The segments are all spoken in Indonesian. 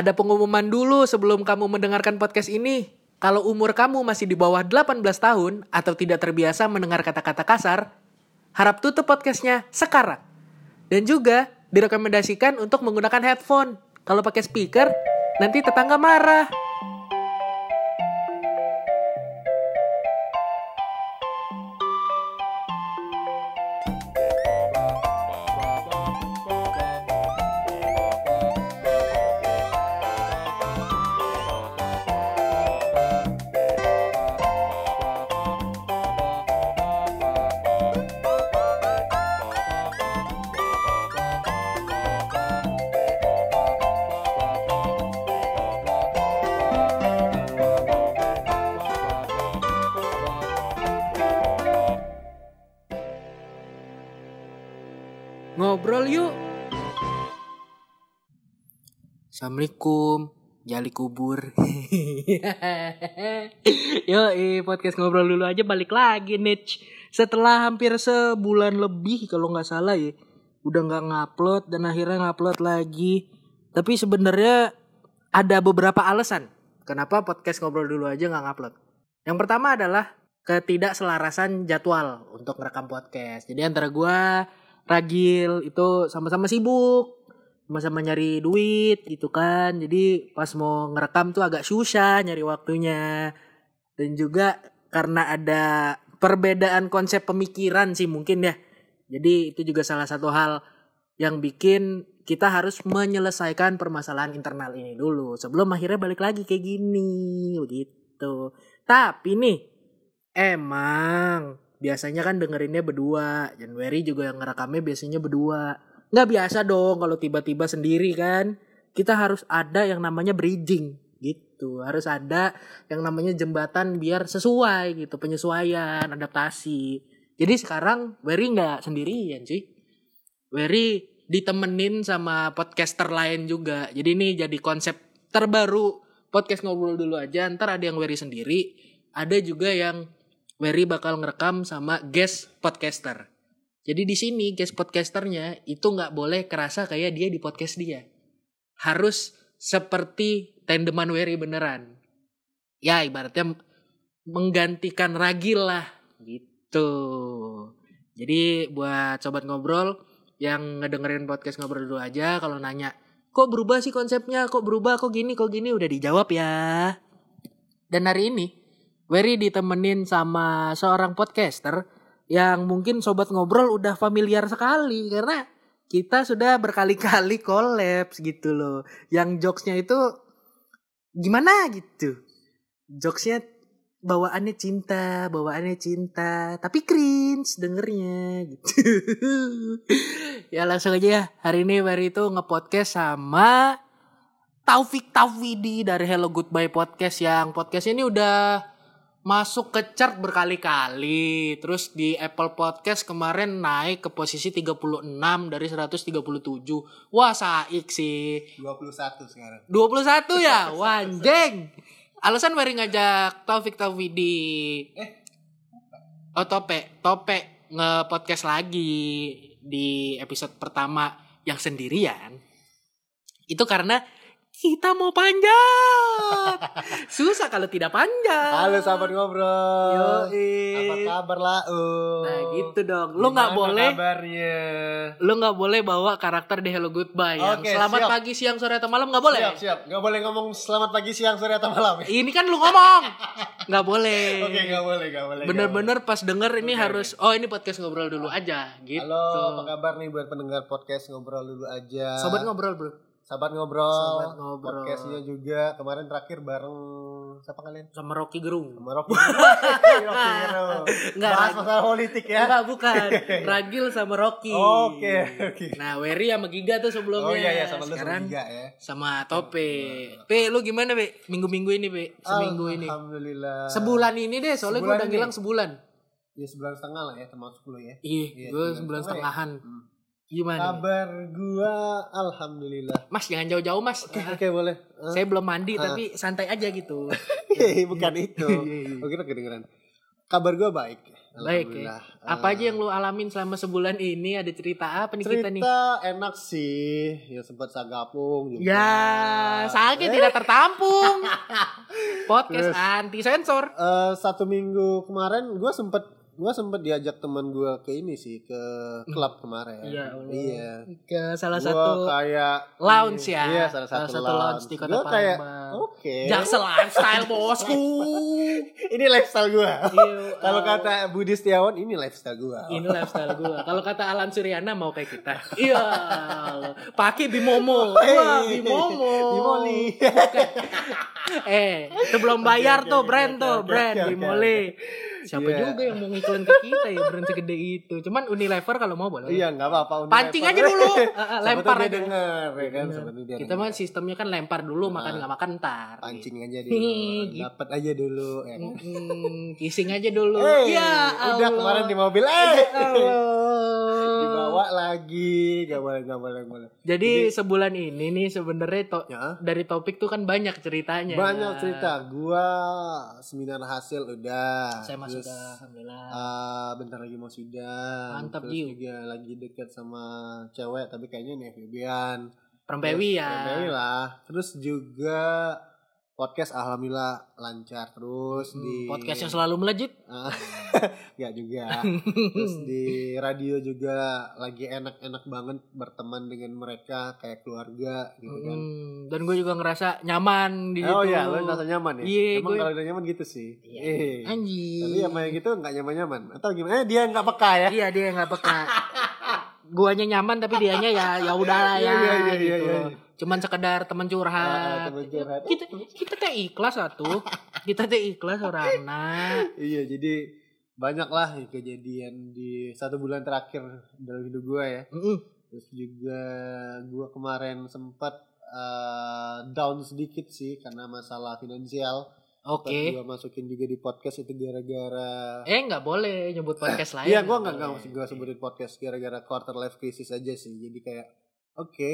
Ada pengumuman dulu sebelum kamu mendengarkan podcast ini. Kalau umur kamu masih di bawah 18 tahun atau tidak terbiasa mendengar kata-kata kasar, harap tutup podcastnya sekarang. Dan juga direkomendasikan untuk menggunakan headphone. Kalau pakai speaker, nanti tetangga marah. Jali kubur. Yo, podcast ngobrol dulu aja balik lagi nih. Setelah hampir sebulan lebih kalau nggak salah ya, udah nggak ngupload dan akhirnya ngupload lagi. Tapi sebenarnya ada beberapa alasan kenapa podcast ngobrol dulu aja nggak ngupload. Yang pertama adalah ketidakselarasan jadwal untuk ngerekam podcast. Jadi antara gua Ragil itu sama-sama sibuk sama-sama nyari duit gitu kan. Jadi pas mau ngerekam tuh agak susah nyari waktunya. Dan juga karena ada perbedaan konsep pemikiran sih mungkin ya. Jadi itu juga salah satu hal yang bikin kita harus menyelesaikan permasalahan internal ini dulu sebelum akhirnya balik lagi kayak gini gitu. Tapi nih emang biasanya kan dengerinnya berdua. Januari juga yang ngerekamnya biasanya berdua nggak biasa dong kalau tiba-tiba sendiri kan. Kita harus ada yang namanya bridging gitu. Harus ada yang namanya jembatan biar sesuai gitu penyesuaian adaptasi. Jadi sekarang Wery nggak sendirian sih. Wery ditemenin sama podcaster lain juga. Jadi ini jadi konsep terbaru podcast ngobrol dulu aja. Ntar ada yang Wery sendiri ada juga yang Wery bakal ngerekam sama guest podcaster. Jadi di sini guest podcasternya itu nggak boleh kerasa kayak dia di podcast dia. Harus seperti tandeman Wery beneran. Ya ibaratnya menggantikan Ragil lah gitu. Jadi buat sobat ngobrol yang ngedengerin podcast ngobrol dulu aja kalau nanya kok berubah sih konsepnya kok berubah kok gini kok gini udah dijawab ya. Dan hari ini Wery ditemenin sama seorang podcaster yang mungkin sobat ngobrol udah familiar sekali karena kita sudah berkali-kali kolaps gitu loh. Yang jokesnya itu gimana gitu. Jokesnya bawaannya cinta, bawaannya cinta, tapi cringe dengernya gitu. ya langsung aja ya. Hari ini Wery itu ngepodcast sama Taufik Tauhidi dari Hello Goodbye Podcast yang podcast ini udah masuk ke chart berkali-kali. Terus di Apple Podcast kemarin naik ke posisi 36 dari 137. Wah, saik sih. 21 sekarang. 21 ya? Wanjeng. Alasan Mari ngajak Taufik Tauhidi. Eh. Oh, Tope. Tope nge-podcast lagi di episode pertama yang sendirian. Itu karena kita mau panjat. Susah kalau tidak panjat. Halo sahabat ngobrol. Yoi. Apa kabar lah? Nah gitu dong. Lu nggak boleh, kabarnya? lu nggak boleh bawa karakter di Hello Goodbye yang selamat siap. pagi, siang, sore atau malam nggak boleh. Siap, siap. Gak boleh ngomong selamat pagi, siang, sore atau malam. Ini kan lu ngomong, nggak boleh. Oke, gak boleh, gak boleh. Bener-bener pas denger ini Oke, harus, oh ini podcast ngobrol dulu aja, gitu. Halo, apa kabar nih buat pendengar podcast ngobrol dulu aja. Sobat ngobrol bro. Sahabat ngobrol. Sobat ngobrol. Podcastnya juga kemarin terakhir bareng siapa kalian? Sama Rocky Gerung. Sama Rocky. Rocky Hero. Enggak, Bahas masalah politik ya. Enggak, bukan. Ragil sama Rocky. Oke, oke. Nah, Wery sama Giga tuh sebelumnya. Oh iya ya sama lu sama Sekarang Giga ya. sama Tope. Pe, lu gimana, Pe? Minggu-minggu ini, Pe? Seminggu ini. Alhamdulillah. Sebulan ini deh, soalnya gue udah ini. ngilang sebulan. Ya sebulan setengah lah ya termasuk lu ya. Iya, Iya, gue sebulan sebulan setengah setengahan. Hmm. Gimana? Kabar gua alhamdulillah. Mas jangan jauh-jauh, Mas. Oke boleh. Eh, Saya belum mandi Ah. tapi santai aja gitu. Iya, bukan itu. Iya, iya. Oh, kedengeran. Kabar gua baik. Baik ya. Alhamdulillah. Apa Eh, aja yang lu alamin selama sebulan ini? Ada cerita apa nih kita nih? cerita enak sih, ya sempat sagapung juga. Ya, sakit Eh, tidak tertampung. Podcast Terus. anti sensor. eh, satu minggu kemarin gue sempet gue sempet diajak teman gue ke ini sih ke klub kemarin. Iya. Iya. Ke salah Gua satu kayak lounge ya. Iya, salah satu, lounge. di Kota Gua kayak oke. Jaksel lifestyle bosku. ini lifestyle gue. Iya, Kalau uh, kata Budi Setiawan ini lifestyle gue. ini lifestyle gua. Kalau kata Alan Suryana mau kayak kita. Iya. Pakai Bimomo. Wah, Bimomo. Bimoli. eh, itu belum bayar Oke, tuh oke, brand oke, tuh, brand Bimole. Siapa Iya. juga yang mau ngiklan ke kita ya brand segede itu. Cuman Unilever kalau mau boleh. Iya nggak apa-apa. Unilever. Pancing aja dulu. Siapa lempar aja. denger, ya kan? Dia Kita mah sistemnya kan lempar dulu, makan Nah. nggak makan ntar. pancing aja Ih, dulu. gitu. Dapat aja dulu ya kan. Kissing aja dulu. Eh, ya udah Allah. kemarin di mobil eh dibawa lagi gak boleh gak boleh gak boleh Jadi, sebulan ini nih sebenarnya to- ya dari topik tuh kan banyak ceritanya. banyak cerita gua seminar hasil udah Saya masuk Terus, ke alhamdulillah. ah, bentar lagi mau sidang Mantap, terus Jiu. juga lagi dekat sama cewek tapi kayaknya nih FBB-an Perempewi ya. Perempewi lah terus juga podcast alhamdulillah lancar terus Hmm, di podcast yang selalu melejit. Nggak juga. Terus di radio juga lagi enak-enak banget berteman dengan mereka kayak keluarga gitu kan. Hmm, dan gue juga ngerasa nyaman di Oh situ. iya, lo ngerasa nyaman ya? Iya, Emang gue- kalau udah nyaman gitu sih. Iya. Eh. Anjing. Tapi sama yang gitu nggak nyaman-nyaman. Atau gimana? Eh, dia nggak peka ya? Iya dia nggak peka. Guanya nyaman tapi dianya ya ya udahlah ya. Iya, iya, iya, gitu. iya, iya. Cuman sekedar teman Ah, curhat. teman curhat. Kita kita teh ikhlas satu. Kita teh ikhlas orangna. Iya, jadi banyak lah kejadian di satu bulan terakhir dalam hidup gue ya. Mm-mm. Terus juga gue kemarin sempat eh, down sedikit sih karena masalah finansial. Oke. Pas gue masukin juga di podcast itu gara-gara Eh nggak boleh nyebut podcast lain. Iya, gue nggak nggak gue sebutin podcast gara-gara quarter life crisis aja sih. Jadi kayak oke,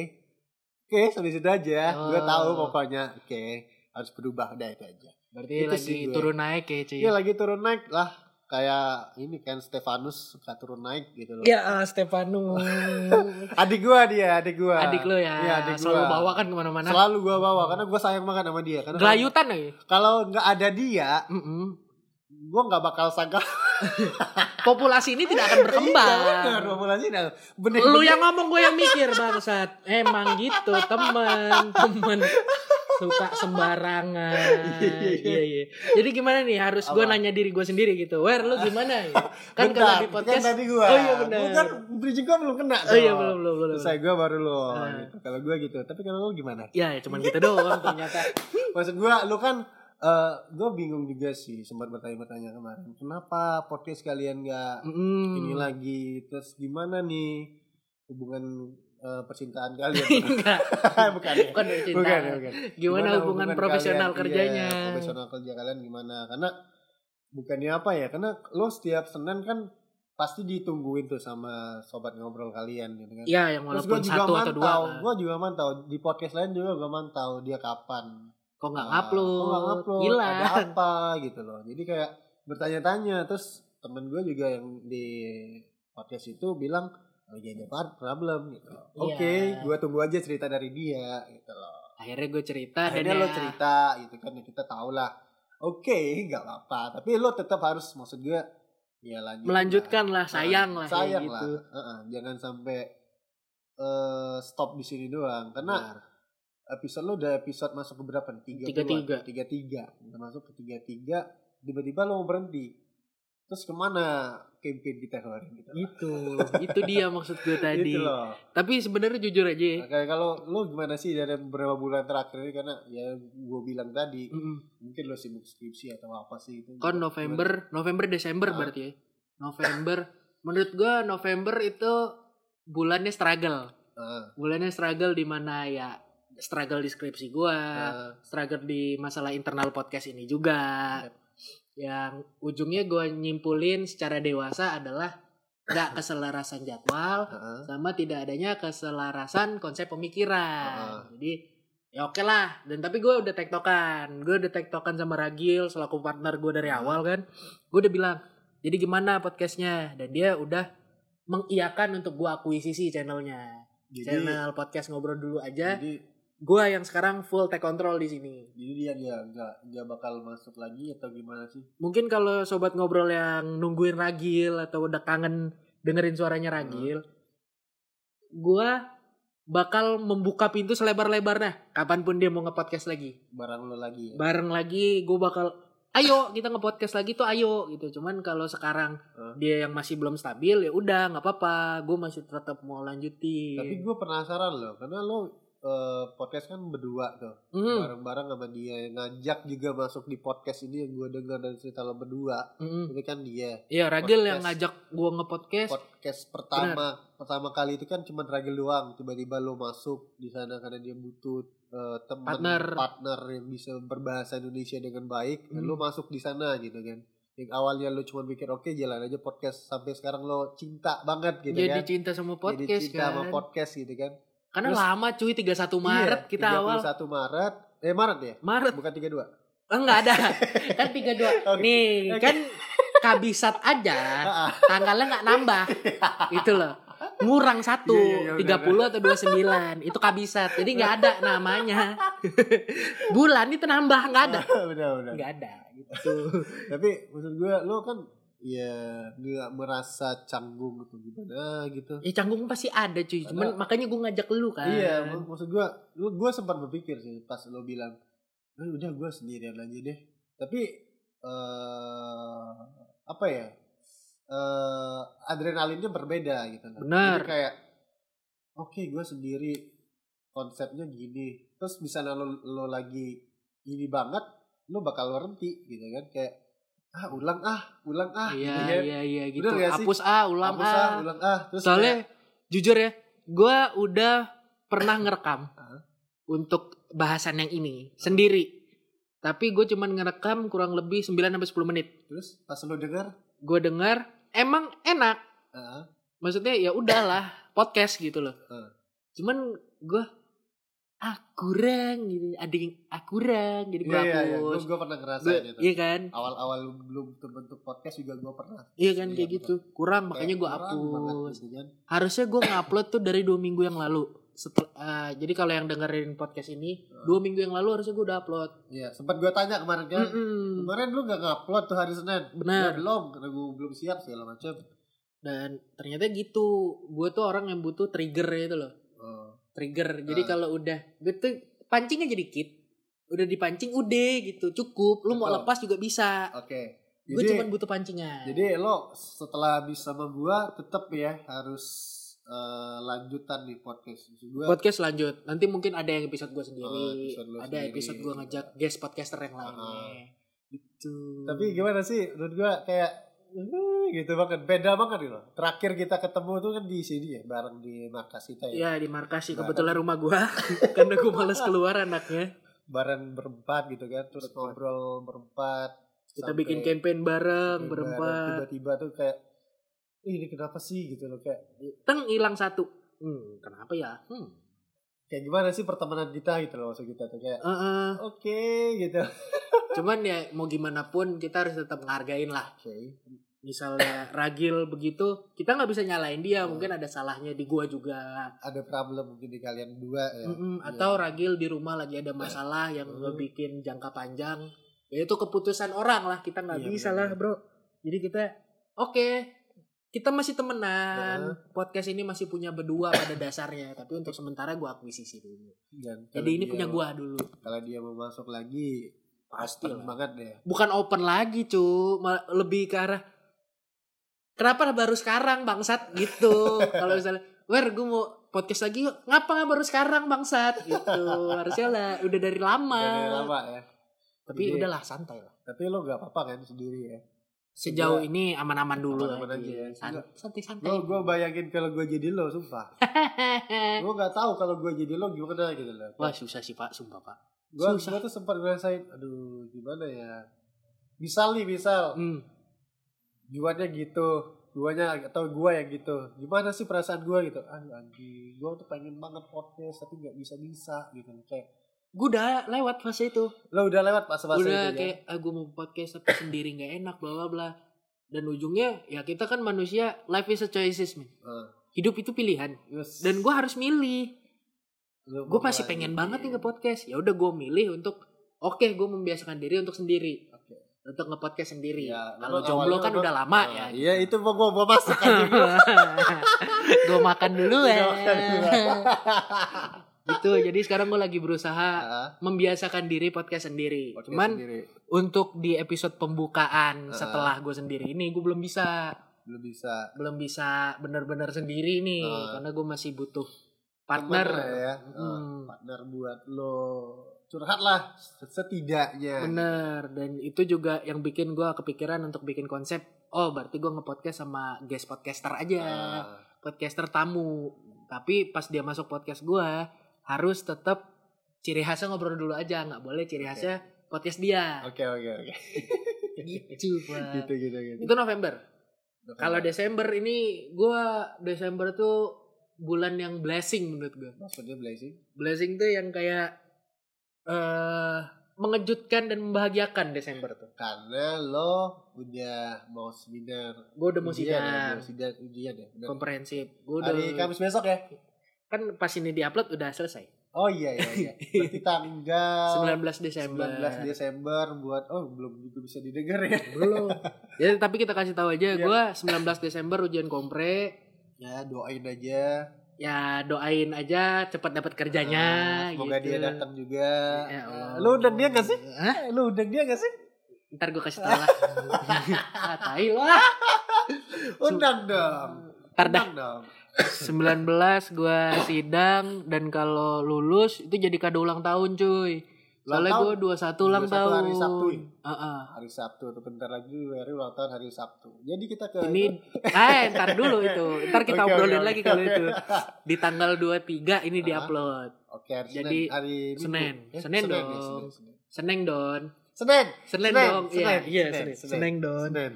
oke sampai situ aja. Gue Oh. tahu pokoknya oke harus berubah udah itu aja. Berarti Itu lagi sih gue. turun naik ya cuy. Iya lagi turun naik lah. Kayak ini kan Stefanus suka turun naik gitu loh. Ya ah, Stefano. Adik gue dia, adik gue. Adik lo ya. Iya, adik Selalu gua. bawa kan ke mana-mana. Selalu gue bawa karena gue sayang banget sama dia. Karena Gelayutan lagi. kalau nggak ada dia, Mm-mm. gue nggak bakal sangka. Populasi ini tidak akan berkembang. Iya, bener, populasi dah. Bener, Lu yang ngomong gue yang mikir bangsat. Emang gitu temen temen suka sembarangan. Iya, iya, Iya iya. Jadi gimana nih harus gue nanya diri gue sendiri gitu. Wer lu gimana ya? Kan Bentar, kalau di podcast. kan tadi gua. Oh iya benar. Gua kan bridging gua belum kena. Oh iya belum belum belum. Selesai gua baru lo. Nah. gitu. Kalau gua gitu. Tapi kalau lu gimana? Ya, ya cuman gitu doang ternyata. Maksud gua lu kan eh gua bingung juga sih sempat bertanya-bertanya kemarin. Kenapa podcast kalian nggak Mm. ini lagi? Terus gimana nih hubungan eh, percintaan kalian? Enggak. bukan ya? Bukan dari cinta. Bukan, ya, bukan. Gimana hubungan profesional kalian? kerjanya? Iya, profesional kerja kalian gimana? Karena bukannya apa ya? Karena lo setiap Senin kan pasti ditungguin tuh sama sobat ngobrol kalian gitu kan. Iya, yang Terus walaupun gue juga satu atau dua. mantau, kan. gue juga mantau di podcast lain juga gue mantau dia kapan. Kok nggak Nah, ngupload? kok nggak ngupload? Gila. Ada apa gitu loh. Jadi kayak bertanya-tanya. Terus temen gue juga yang di podcast itu bilang ada par- problem gitu. Oke, Iya. gue tunggu aja cerita dari dia gitu loh. Akhirnya gue cerita Akhirnya dan lo ya- cerita gitu kan ya kita tahu lah. Oke, nggak apa-apa. Tapi lo tetap harus maksud gue ya lanjut. melanjutkan lah, sayang lah kayak sayang gitu. lah. Heeh, jangan sampai eh stop di sini doang. Karena Benar. episode lo udah episode masuk ke berapa? nih? Tiga, Tiga-tiga. dua, tiga tiga. Udah masuk ke tiga tiga. Tiba-tiba lo mau berhenti. Terus ke mana campaign kita kemarin? Gitu. Itu, itu dia maksud gue tadi. Gitu loh. Tapi sebenarnya jujur aja ya. Nah, kayak kalau lo gimana sih dari beberapa bulan terakhir ini karena ya gue bilang tadi Mm-mm. mungkin lo sibuk skripsi atau apa sih itu Kan November, November Desember Ah. berarti ya. November. Menurut gue November itu bulannya struggle. Heeh. Bulannya struggle di mana ya struggle di skripsi gue, Heeh. struggle di masalah internal podcast ini juga. Yang ujungnya gue nyimpulin secara dewasa adalah nggak keselarasan jadwal, Heeh. sama tidak adanya keselarasan konsep pemikiran. Heeh. Jadi ya oke lah. Dan tapi gue udah tektokan, gue udah tektokan sama Ragil selaku partner gue dari awal kan. Gue udah bilang jadi gimana podcastnya dan dia udah mengiyakan untuk gua akuisisi channelnya Jadi channel podcast ngobrol dulu aja jadi gua yang sekarang full take control di sini. Jadi dia dia nggak nggak bakal masuk lagi atau gimana sih? mungkin kalau sobat ngobrol yang nungguin Ragil atau udah kangen dengerin suaranya Ragil gua bakal membuka pintu selebar-lebarnya. Kapan pun dia mau nge-podcast lagi. Barang lo lagi ya. bareng lagi gue bakal ayo kita nge-podcast lagi tuh ayo gitu. Cuman kalau sekarang Hah? dia yang masih belum stabil ya udah nggak apa-apa. Gue masih tetap mau lanjutin. Tapi gue penasaran loh, karena lo eh, podcast kan berdua tuh, Hmm, bareng-bareng sama dia yang ngajak juga masuk di podcast ini yang gue dengar dari cerita lo berdua. mm-mm. Itu kan dia. Iya Ragil yang Podcast. ngajak gue nge-podcast Podcast pertama pertama kali itu kan cuma Ragil doang. Tiba-tiba lo masuk di sana karena dia butuh eh, teman Partner. partner yang bisa berbahasa Indonesia dengan baik. Dan Hmm. lo masuk di sana gitu kan. Yang awalnya lo cuma pikir oke jalan aja podcast sampai sekarang lo cinta banget gitu jadi kan. cinta sama Jadi podcast cinta kan sama podcast gitu kan. Karena Terus- lama cuy 31 Maret Iya, kita awal. 31 Maret. Eh Maret ya? Maret. Bukan 32. oh, nggak ada. Kan 32 Oke. nih Oke. kan kabisat aja. Tanggalnya nggak nambah. Itu loh. Ngurang satu Iya, iya, iya, 30 atau 29 itu kabisat. Jadi nggak ada namanya. Bulan itu nambah nggak ada. Benar benar. nggak ada gitu. Tapi maksud gue lo kan ya nggak merasa canggung atau gimana gitu. ya canggung pasti ada cuy cuman Ada. makanya gue ngajak lu kan Iya, mak- maksud gue, lu gue sempat berpikir sih pas lo bilang, "Eh, udah gue sendirian aja deh. Tapi eh apa ya? eh adrenalinnya berbeda gitu kan. Benar. Jadi kayak, oke gue sendiri konsepnya gini. Terus misalnya lo, lo lagi ini banget, lo bakal berhenti gitu kan. Kayak ah ulang ah, ulang ah. iya gitu kan. iya iya gitu sih? hapus ah ulang Hapus ah ulang ah. Terus soalnya kayak, jujur ya gue udah pernah ngerekam Hah? untuk bahasan yang ini sendiri tapi gue cuman ngerekam kurang lebih 9 sampai 10 menit terus pas lo denger, gue dengar emang enak ah, maksudnya ya udahlah podcast gitu loh Hmm. cuman gue ah kurang gitu ada yang ah kurang jadi gue Iya, iya, iya. hapus Gue pernah ngerasain Gua- itu. iya kan Awal-awal belum terbentuk podcast juga gue pernah. iya kan kayak gitu kurang makanya gue hapus gitu kan. harusnya gue ngupload tuh dari dua minggu yang lalu setelah eh, jadi kalau yang dengerin podcast ini Hmm. dua minggu yang lalu harusnya gue udah upload Iya, sempat gue tanya kemarin kan. Mm-mm. Kemarin lu gak ngupload tuh hari Senin. Benar. Ya, belum, karena gue belum siap segala macam. dan ternyata gitu gue tuh orang yang butuh trigger itu loh Oh. Trigger jadi Ah. kalau udah gue tuh pancing aja dikit udah dipancing udah gitu cukup lu mau Betul. lepas juga bisa Oke. gue Jadi, cuma butuh pancingan jadi lo setelah habis sama gue tetap ya harus eh, lanjutan nih podcast. Gue podcast lanjut nanti mungkin ada yang episode gue sendiri Oh, episode ada sendiri. episode gue ngajak guest podcaster yang Ah. lainnya gitu tapi gimana sih menurut gue kayak gitu banget. Beda banget loh terakhir kita ketemu tuh kan di sini ya bareng di markas kita ya. Ya di markas sih Bareng. kebetulan rumah gue karena gue males keluar anaknya. Bareng berempat gitu kan terus Betul. ngobrol berempat. Kita sampai bikin campaign bareng berempat. Tiba-tiba tuh kayak "Ih, ini kenapa sih? Gitu loh kayak teng hilang satu. Hmm, kenapa ya? Hmm. Kayak gimana sih pertemanan kita gitu loh maksud kita tuh kayak Eh, eh. oke gitu. Cuman ya mau gimana pun kita harus tetap ngehargain lah. Oke. Misalnya ragil begitu kita nggak bisa nyalain dia mungkin ada salahnya di gua juga. Ada problem mungkin di kalian dua ya. Mm-mm, Iya. atau ragil di rumah lagi ada masalah yang Hmm. bikin jangka panjang. Ya itu keputusan orang lah kita nggak Iya, bisa benar. lah bro. Jadi kita oke kita masih temenan. Heeh. podcast ini masih punya berdua pada dasarnya. Tapi untuk sementara gua akuisisi dulu. Dan jadi ini punya gua dulu. kalau dia mau masuk lagi Pasti banget deh bukan open lagi cu. Lebih ke arah kenapa baru sekarang bangsat? Gitu. Kalau misalnya wer gue mau podcast lagi yuk. Ngapa nggak baru sekarang bangsat? Gitu. Harusnya lah udah dari lama, Udah dari lama ya. Tapi Jadi- udahlah santai lah. Tapi lo gak apa-apa kan sendiri ya sejauh Gua- ini aman-aman dulu Aman-aman lagi. aja ya. Enggak. santai-santai Gue gue bayangin kalau gue jadi lo, sumpah. gue nggak tahu kalau gue jadi lo gimana gitu loh. wah susah sih pak sumpah pak gue susah. gue tuh sempat ngerasain, aduh gimana ya. Misal nih, misal hmm. juannya gitu, duanya atau gue yang gitu. Gimana sih perasaan gue gitu? Ah anjing, gue tuh pengen banget podcast tapi nggak bisa bisa gitu. Kayak gue udah lewat fase itu. Lo udah lewat pas masa udah itu ya? kayak ah, gue mau podcast tapi sendiri nggak enak bla bla bla. Dan ujungnya ya kita kan manusia life is a choices man Eh, hidup itu pilihan. Terus dan gue harus milih. Gue masih pengen lanjutin. banget nih nge podcast ya udah gue milih untuk oke gue membiasakan diri untuk sendiri. Oke. untuk nge podcast sendiri. Ya, kalau jomblo kan udah lama Nah, ya Iya itu mau gua gua masuk aja. gue makan dulu ya. gitu jadi sekarang gue lagi berusaha Ah, membiasakan diri podcast sendiri podcast cuman sendiri. untuk di episode pembukaan Ah. setelah gue sendiri ini gue belum bisa belum bisa belum bisa bener-bener sendiri nih Ah. karena gue masih butuh partner Temen ya. Hmm. Ah, partner buat lo curhat lah setidaknya. bener dan itu juga yang bikin gue kepikiran untuk bikin konsep oh berarti gue ngepodcast sama guest podcaster aja Ah, podcaster tamu tapi pas dia masuk podcast gue harus tetap ciri khasnya ngobrol dulu aja nggak boleh ciri khasnya podcast dia Oke oke oke. gitu Pak. Gitu gitu gitu. itu November kalau Desember ini gue Desember tuh bulan yang blessing menurut gue maksudnya blazing blessing tuh yang kayak eh mengejutkan dan membahagiakan Desember tuh karena lo udah mau seminar. gue udah mau ya, sidang ujian ya. Bener. komprehensif gue udah Hari Kamis besok ya? Kan pas ini diupload udah selesai Oh iya iya iya. Berarti tanggal 19 Desember 19 Desember buat oh belum juga bisa didengar ya. belum ya tapi kita kasih tahu aja Iya. gue 19 Desember ujian kompre Ya doain aja. ya doain aja cepat dapat kerjanya Ah, semoga gitu. dia datang juga. Ya Allah. Lu undang dia gak sih? Hah? Lu undang dia gak sih? ntar gue kasih tau lah ah, tai lo ah. Undang dong. Ntar dah. Undang dong. 19 gue sidang dan kalau lulus itu jadi kado ulang tahun cuy soalnya gue tahun? 21 ulang 21 tahun hari Sabtu ya? Heeh. Hari Sabtu tuh bentar lagi hari ulang tahun hari Sabtu. Jadi kita ke ini eh ntar dulu itu ntar kita Oke, obrolin oke, lagi oke, kalau itu di tanggal 23 ini Ah. diupload Oke, hari Jadi, Senin, hari Minggu. Senin. Eh, Senin ya, dong. Senin, Senin. seneng don Senin. Senin, Senin, dong iya Senin, iya Senin, Senin. Senin. don Senin.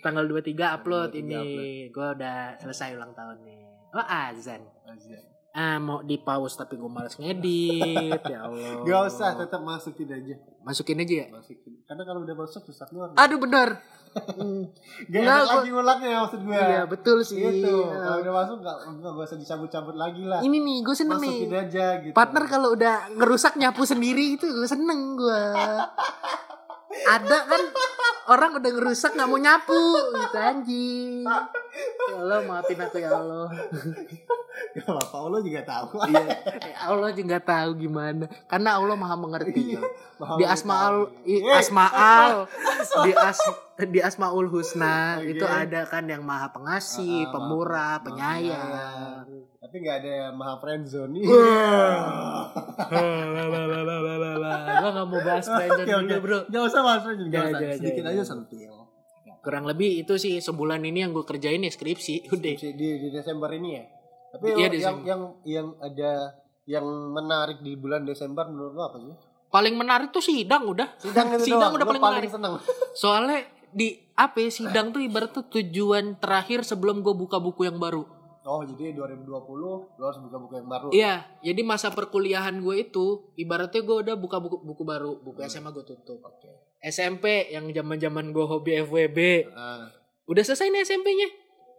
Tanggal 23 upload 23 ini gue udah selesai ulang tahunnya oh azan Aja. ah mau di pause tapi gue males ngedit ya Allah Gak usah, tetap masukin aja. masukin aja ya Masukin. Karena kalau udah masuk susah keluar. aduh bener Hmm. Gak enak gua- lagi ngulangnya maksud gue. iya betul sih Gitu. Kalau udah masuk gak, gak, gak usah dicabut-cabut lagi lah. ini nih gue seneng Masukin nih aja gitu. partner kalau udah ngerusak nyapu sendiri itu gue seneng gue ada kan? Orang udah ngerusak nggak mau nyapu. Gitu anjing. Ya Allah maafin aku ya Allah. Ya apa Allah juga tahu. iya Ya Allah juga tahu gimana. Karena Allah maha mengerti Iya, Maha di asmaul asmaal di as di asmaul husna Oke. itu ada kan yang maha pengasih Ah, ah, pemurah maha- penyayang Tapi gak ada yang maha friendzone nih. gue gak mau bahas friendzone Oke, dulu oke. bro Gak usah bahas friendzone. Gak Jangan, usah. Sedikit aja sentil. kurang lebih itu sih sebulan ini yang gue kerjain ya skripsi udah Di, di, di Desember ini ya. Tapi Iya, yang, Desember. yang yang ada yang menarik di bulan Desember menurut lo apa sih? paling menarik tuh sidang udah Sidang itu sidang doang. udah Lo paling, menarik seneng. soalnya di apa ya, sidang tuh ibarat tuh tujuan terakhir sebelum gue buka buku yang baru Oh jadi 2020 lo harus buka buku yang baru. Iya, jadi masa perkuliahan gue itu ibaratnya gue udah buka buku buku baru, buku Hmm. SMA gue tutup. Oke. SMP yang zaman-zaman gue hobi FWB, Ah, udah selesai nih SMP-nya.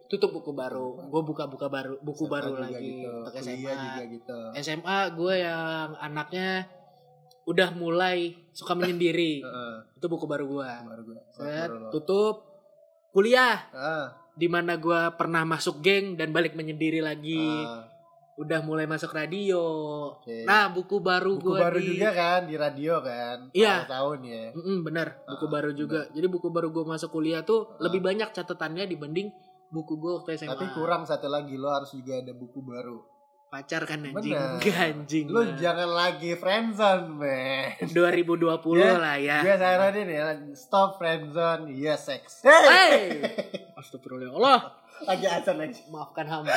Tutup buku baru, gue buka-buka baru, buku SMA baru juga lagi gitu. untuk SMA. juga gitu. SMA gue yang anaknya udah mulai suka menyendiri. Heeh. itu buku baru gue. baru gue. Set, tutup kuliah Ah, di mana gue pernah masuk geng dan balik menyendiri lagi. ah. Udah mulai masuk radio. Oke. Nah, buku baru buku gue baru di... juga kan di radio kan. Iya. Tahun ya. Mm-mm, bener, buku Ah, baru juga. Jadi buku baru gue masuk kuliah tuh Ah. lebih banyak catatannya dibanding buku gue waktu SMA. Tapi kurang satu lagi lo harus juga ada buku baru. Pacar kan anjing, Bener. anjing. Lo lah. jangan lagi friendzone, man. 2020 Ya, lah ya. Gue saranin ya, stop friendzone, iya seks. Hey, astagfirullah. Lagi azan lagi. Maafkan hamba.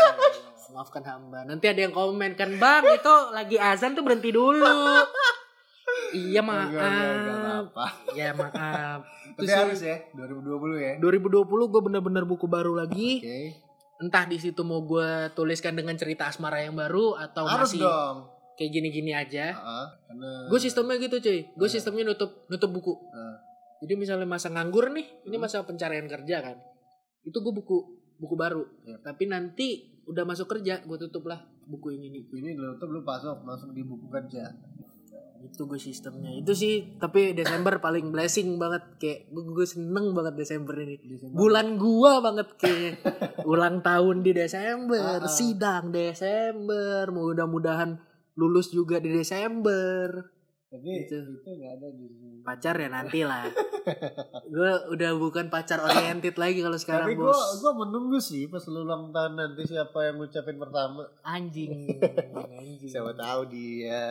Maafkan hamba. Nanti ada yang komen kan, Bang, itu lagi azan tuh berhenti dulu. Iya Enggak, enggak, enggak maaf. apa-apa. Ya maaf. Tapi Terus harus ya, 2020 ya. 2020 gue bener-bener buku baru lagi. Oke. Entah di situ mau gue tuliskan dengan cerita asmara yang baru atau Harus masih dong. kayak gini-gini aja. Heeh, karena Gue sistemnya gitu cuy. Gue sistemnya nutup nutup buku. Heeh. Jadi misalnya masa nganggur nih, ini masa pencarian kerja kan. Itu gue buku buku baru. Iya. Tapi nanti udah masuk kerja, gue tutup lah buku ini. Ini lo tuh lu masuk langsung di buku kerja. Itu gue sistemnya. Itu sih, tapi Desember paling blessing banget kayak gue, gue seneng banget Desember ini. Desember. Bulan gua banget kayak ulang tahun di Desember, Ah, ah. sidang Desember, mudah-mudahan lulus juga di Desember. Tapi Gitu. itu nggak ada di. Pacar ya nanti lah. gue udah bukan pacar oriented lagi kalau sekarang Tapi gua bos. gua menunggu sih pas lu ulang tahun nanti siapa yang ngucapin pertama. Anjing, anjing. Siapa tahu dia.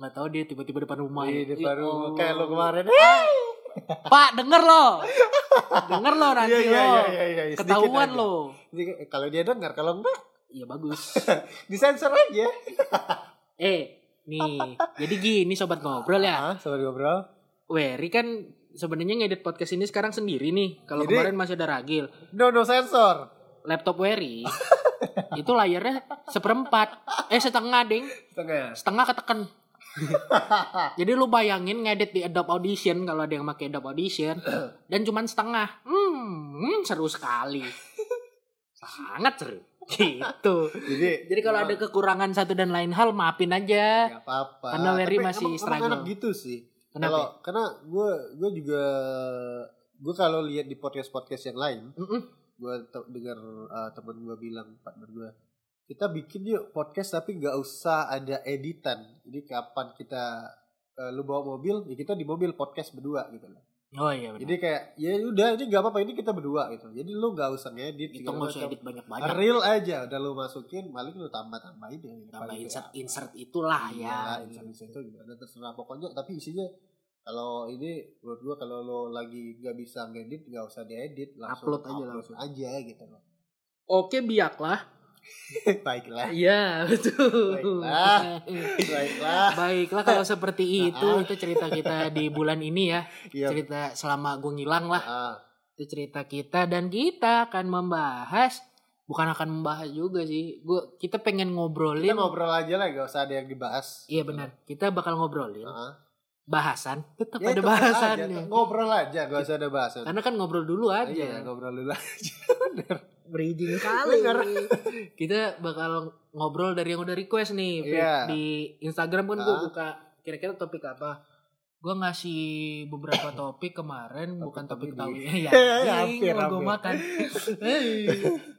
Nggak tahu dia tiba-tiba depan rumah. Di ya. depan Ya rumah Allah. kayak lu kemarin. Pak, denger lo. denger lo nanti Iya, iya, lo. iya, iya, iya. Sedikit Ketahuan aja. lo. Kalau dia dengar kalau enggak Iya bagus. disensor aja. eh, nih. Jadi gini sobat ngobrol ya. Ah, sobat ngobrol. Wery kan sebenarnya ngedit podcast ini sekarang sendiri nih. Kalau kemarin masih ada Ragil. No no sensor. Laptop Wery itu layarnya seperempat. Eh setengah ding. Setengah. Setengah ketekan. Jadi lu bayangin ngedit di Adobe Audition kalau ada yang pakai Adobe Audition dan cuman setengah. Hmm, hmm, seru sekali. Sangat seru. Gitu. Jadi Jadi kalau ada kekurangan satu dan lain hal maafin aja. apa-apa. Karena Tapi masih emang- struggle. gitu sih. Kenapa? Kalau karena gue gue juga gue kalau lihat di podcast podcast yang lain, Mm-mm. gue dengar uh, temen gue bilang partner gue, kita bikin yuk podcast tapi nggak usah ada editan. Jadi kapan kita uh, lu bawa mobil, ya kita di mobil podcast berdua gitu loh. Oh iya benar. Jadi kayak ya udah ini nggak apa-apa ini kita berdua gitu. Jadi lu nggak usah ngedit. Itu nggak usah edit banyak-banyak. Real aja udah lu masukin, paling lu tambah-tambahin ya. Tambah insert kayak- insert itulah Iya, ya. insert-insert itu gimana terserah pokoknya tapi isinya kalau ini menurut gua kalau lo lagi nggak bisa ngedit nggak usah diedit langsung Upload aja langsung. aja gitu loh Oke biaklah. baiklah Iya betul. Baiklah. baiklah Baiklah kalau seperti itu itu cerita kita di bulan ini ya. iya Cerita selama gue ngilang lah. ah, Itu cerita kita dan kita akan membahas bukan akan membahas juga sih. Gua kita pengen kita ngobrolin. ngobrol aja lah nggak usah ada yang dibahas Iya benar. Kita bakal ngobrolin Ah. Bahasan. Tetap Ya, ada tetep aja, ngobrol aja nggak usah ada bahasan Karena kan ngobrol dulu aja. iya ngobrol dulu aja Berijing kali. Bener. Kita bakal ngobrol dari yang udah request nih. Iya. di Instagram kan gue buka kira-kira topik apa. Gue ngasih beberapa topik kemarin bukan topik tahu ini. ya. Hampir, Hampir gue makan.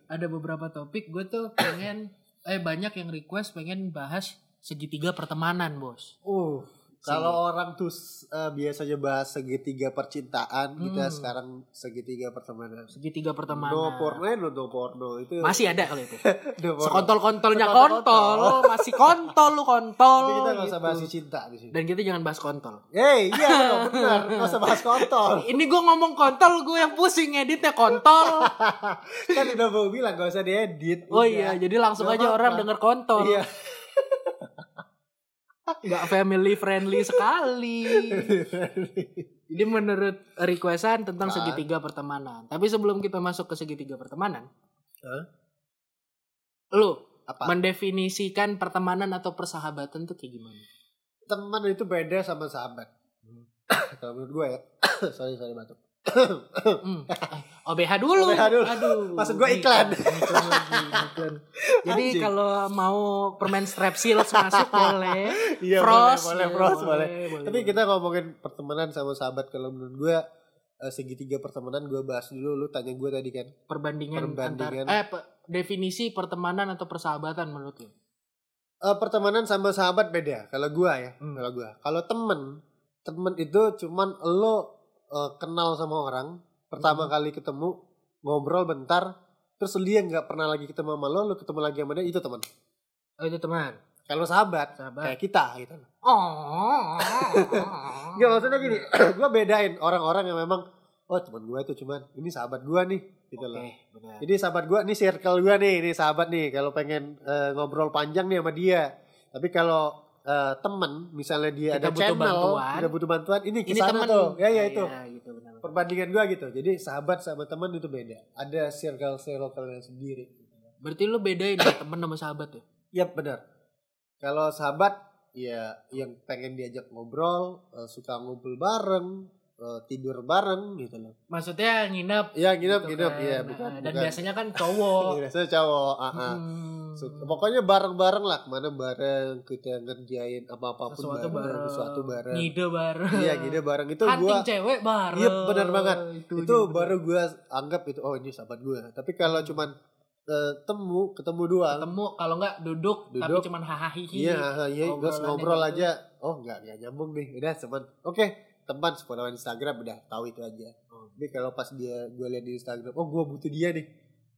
Ada beberapa topik gue tuh pengen eh banyak yang request pengen bahas segitiga pertemanan, Bos. uh kalau orang tuh eh, biasanya bahas segitiga percintaan kita Hmm. sekarang segitiga pertemanan Segitiga pertemanan. No porno, no, no porno itu. Masih ada kalau itu. no. Sekontol-kontolnya Sekontol-kontol. kontol, masih kontol lu kontol. Tapi kita nggak usah gitu. bahas cinta di sini. Dan kita jangan bahas kontol. Hei, iya dong, benar. Nggak usah bahas kontol. Ini gue ngomong kontol, gue yang pusing editnya kontol. kan udah mau bilang nggak usah diedit. Oh iya, jadi langsung Nggak aja apa-apa. orang denger kontol. Iya. Gak family friendly sekali. Jadi menurut requestan tentang segitiga pertemanan. Tapi sebelum kita masuk ke segitiga pertemanan, Hah? lu Apa? mendefinisikan pertemanan atau persahabatan tuh kayak gimana? Teman itu beda sama sahabat. Hmm. Kalau menurut gue ya. sorry, sorry batuk. Hmm. OBH dulu. OBH dulu. Aduh. Maksud gua Nih, iklan. iklan lagi, iklan. Jadi kalau mau permen strepsils masuk boleh. Iya, Frost, boleh, boleh, ya, Frost, boleh. boleh, Tapi kita ngomongin pertemanan sama sahabat kalau menurut gue eh, segitiga pertemanan gue bahas dulu lu tanya gue tadi kan perbandingan, Perbandingan. antar eh pe- definisi pertemanan atau persahabatan menurut lu? Eh, pertemanan sama sahabat beda kalau gue ya Hmm. kalau gue kalau temen temen itu cuman lo eh, kenal sama orang pertama Hmm. kali ketemu ngobrol bentar terus dia nggak pernah lagi ketemu sama lo lo ketemu lagi sama dia itu teman Oh itu teman. kalau sahabat Sahabat. kayak kita gitu Oh. Nggak maksudnya gini gue bedain orang-orang yang memang oh teman gue itu cuman ini sahabat gue nih gitu Oke, loh benar. Jadi sahabat gua nih circle gua nih, ini sahabat nih kalau pengen eh, ngobrol panjang nih sama dia. Tapi kalau eh, temen misalnya dia Kita ada butuh channel, bantuan. kita butuh bantuan, ini teman. tuh. Ya ya Ah, itu. iya, gitu benar. Perbandingan gua gitu. Jadi sahabat sama teman itu beda. Ada circle circle sendiri. Berarti lu bedain ya teman sama sahabat ya? Iya benar. Kalau sahabat ya yang pengen diajak ngobrol, eh, suka ngumpul bareng, eh, tidur bareng gitu loh. Maksudnya nginep. Ya nginep gitu nginep kan. ya Nah, bukan Dan bukan. biasanya kan cowok. Biasanya cowok. ah, ah. Hmm. So, pokoknya bareng-bareng lah ke mana bareng kita ngerjain apa-apapun sesuatu bareng, bareng. sesuatu bareng. Ngide bareng. Iya gini bareng itu Hunting gua cewek bareng. Iya, benar banget. Itu, itu baru gua anggap itu oh ini sahabat gua. Tapi kalau cuman eh, temu ketemu doang. ketemu kalau nggak duduk, tapi Duduk. cuman hahaha Iya, iya, terus Obrolannya ngobrol gitu. aja. Oh, enggak, enggak nyambung nih. Udah, cuman oke, teman followan Instagram udah tahu itu aja. Oh. Tapi kalau pas dia gue lihat di Instagram, oh gua butuh dia nih.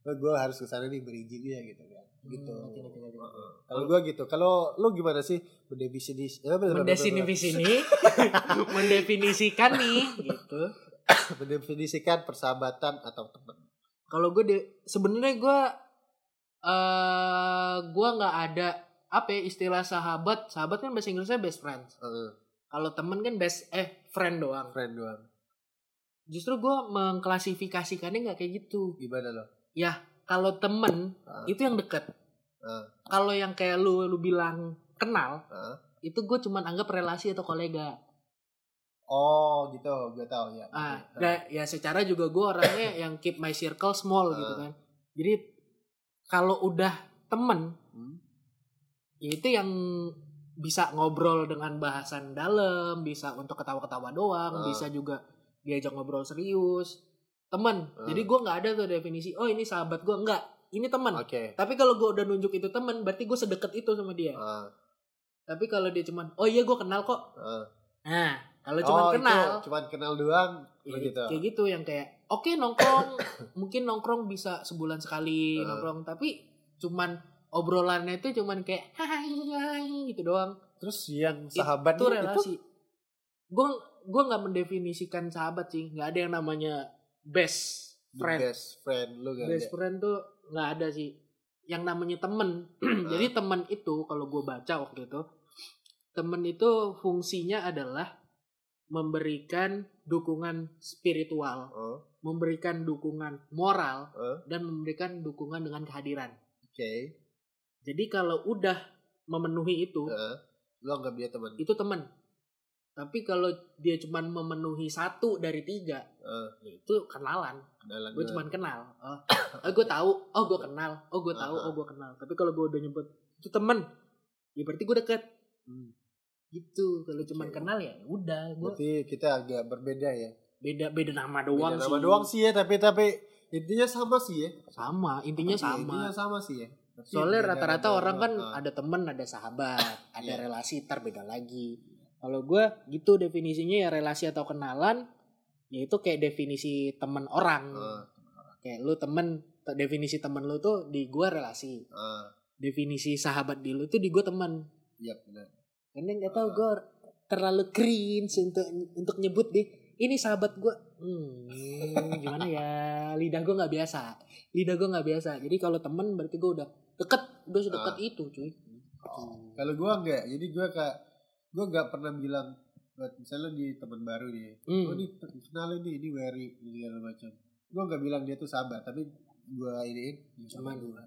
Oh, gua harus ke sana nih berizin dia gitu kan. Gitu. Hmm, ngerti. Heeh. Kalau gua gitu. Kalau lu gimana sih mendefinisi eh, mendefinisi mendefinisikan nih gitu mendefinisikan persahabatan atau teman? kalau gue de- sebenarnya gue eh gue nggak ada apa ya, istilah sahabat sahabat kan bahasa Inggrisnya best friends Heeh, kalau temen kan best eh friend doang friend doang. justru gue mengklasifikasikannya nggak kayak gitu Gimana lo? kalau temen Ah. itu yang deket Ah. kalau yang kayak lu lu bilang kenal Ah. itu gue cuman anggap relasi atau kolega Oh, gitu. Gue tahu ya. Ah, da- ya secara juga gue orangnya yang keep my circle small gitu Ah. kan. Jadi kalau udah temen, Hmm. ya itu yang bisa ngobrol dengan bahasan dalam, bisa untuk ketawa-ketawa doang, Ah. bisa juga diajak ngobrol serius. Temen. Ah. Jadi gue nggak ada tuh definisi. Oh ini sahabat gue nggak. Ini temen. Oke. Tapi kalau gue udah nunjuk itu temen, berarti gue sedekat itu sama dia. Ah, Tapi kalau dia cuman, oh iya gue kenal kok. ah. Nah, kalau cuman oh, kenal, itu cuman kenal doang Ya, begitu. kayak gitu yang kayak oke nongkrong mungkin nongkrong bisa sebulan sekali Uh. nongkrong tapi cuman obrolannya itu cuman kayak hai hai gitu doang. Terus yang sahabat itu relasi. gue gue nggak mendefinisikan sahabat sih. Nggak ada yang namanya best friend. best friend lu gak best ada. friend tuh nggak ada sih. Yang namanya temen. Jadi temen itu kalau gue baca waktu itu temen itu fungsinya adalah memberikan dukungan spiritual Oh, memberikan dukungan moral oh, dan memberikan dukungan dengan kehadiran. oke. Jadi kalau udah memenuhi itu, Heeh. Lu anggap dia teman. itu teman. Tapi kalau dia cuma memenuhi satu dari tiga, ya itu kenalan. kenalan Gue cuma kenal. Oh, oh gue tahu. Oh gue kenal. Oh gue tahu. Uh-huh. Oh gue kenal. Tapi kalau gue udah nyebut itu teman, ya berarti gue deket. Hmm. Gitu. Kalau cuma Oke. kenal ya udah. Gue Berarti kita agak berbeda ya. beda beda nama doang Beda sih. nama doang sih ya, tapi tapi intinya sama sih ya. Sama. Intinya sama. Intinya sama sih ya. Tapi Soalnya rata-rata orang kan. Ah. ada temen, ada sahabat, ada Iya. relasi, ntar beda lagi. Kalau gue gitu definisinya ya relasi atau kenalan, ya itu kayak definisi temen orang. Heeh. Kayak lu temen, te- definisi temen lu tuh di gue relasi. Heeh. Definisi sahabat di lu tuh di gue temen. Iya benar. Karena nggak tahu gue terlalu cringe untuk untuk nyebut deh. Ini sahabat gue, hmm, gimana ya? Lidah gue nggak biasa. Lidah gue nggak biasa. Jadi kalau temen berarti gue udah deket, udah sedekat Ah. itu, cuy. Kalau gua enggak, jadi gua kayak gua enggak pernah bilang buat misalnya di teman baru nih. Hmm. Oh ini kenalin nih, ini Wery ini segala macam. Gua enggak bilang dia tuh sahabat, tapi gua iniin dia Cuman sahabat gua.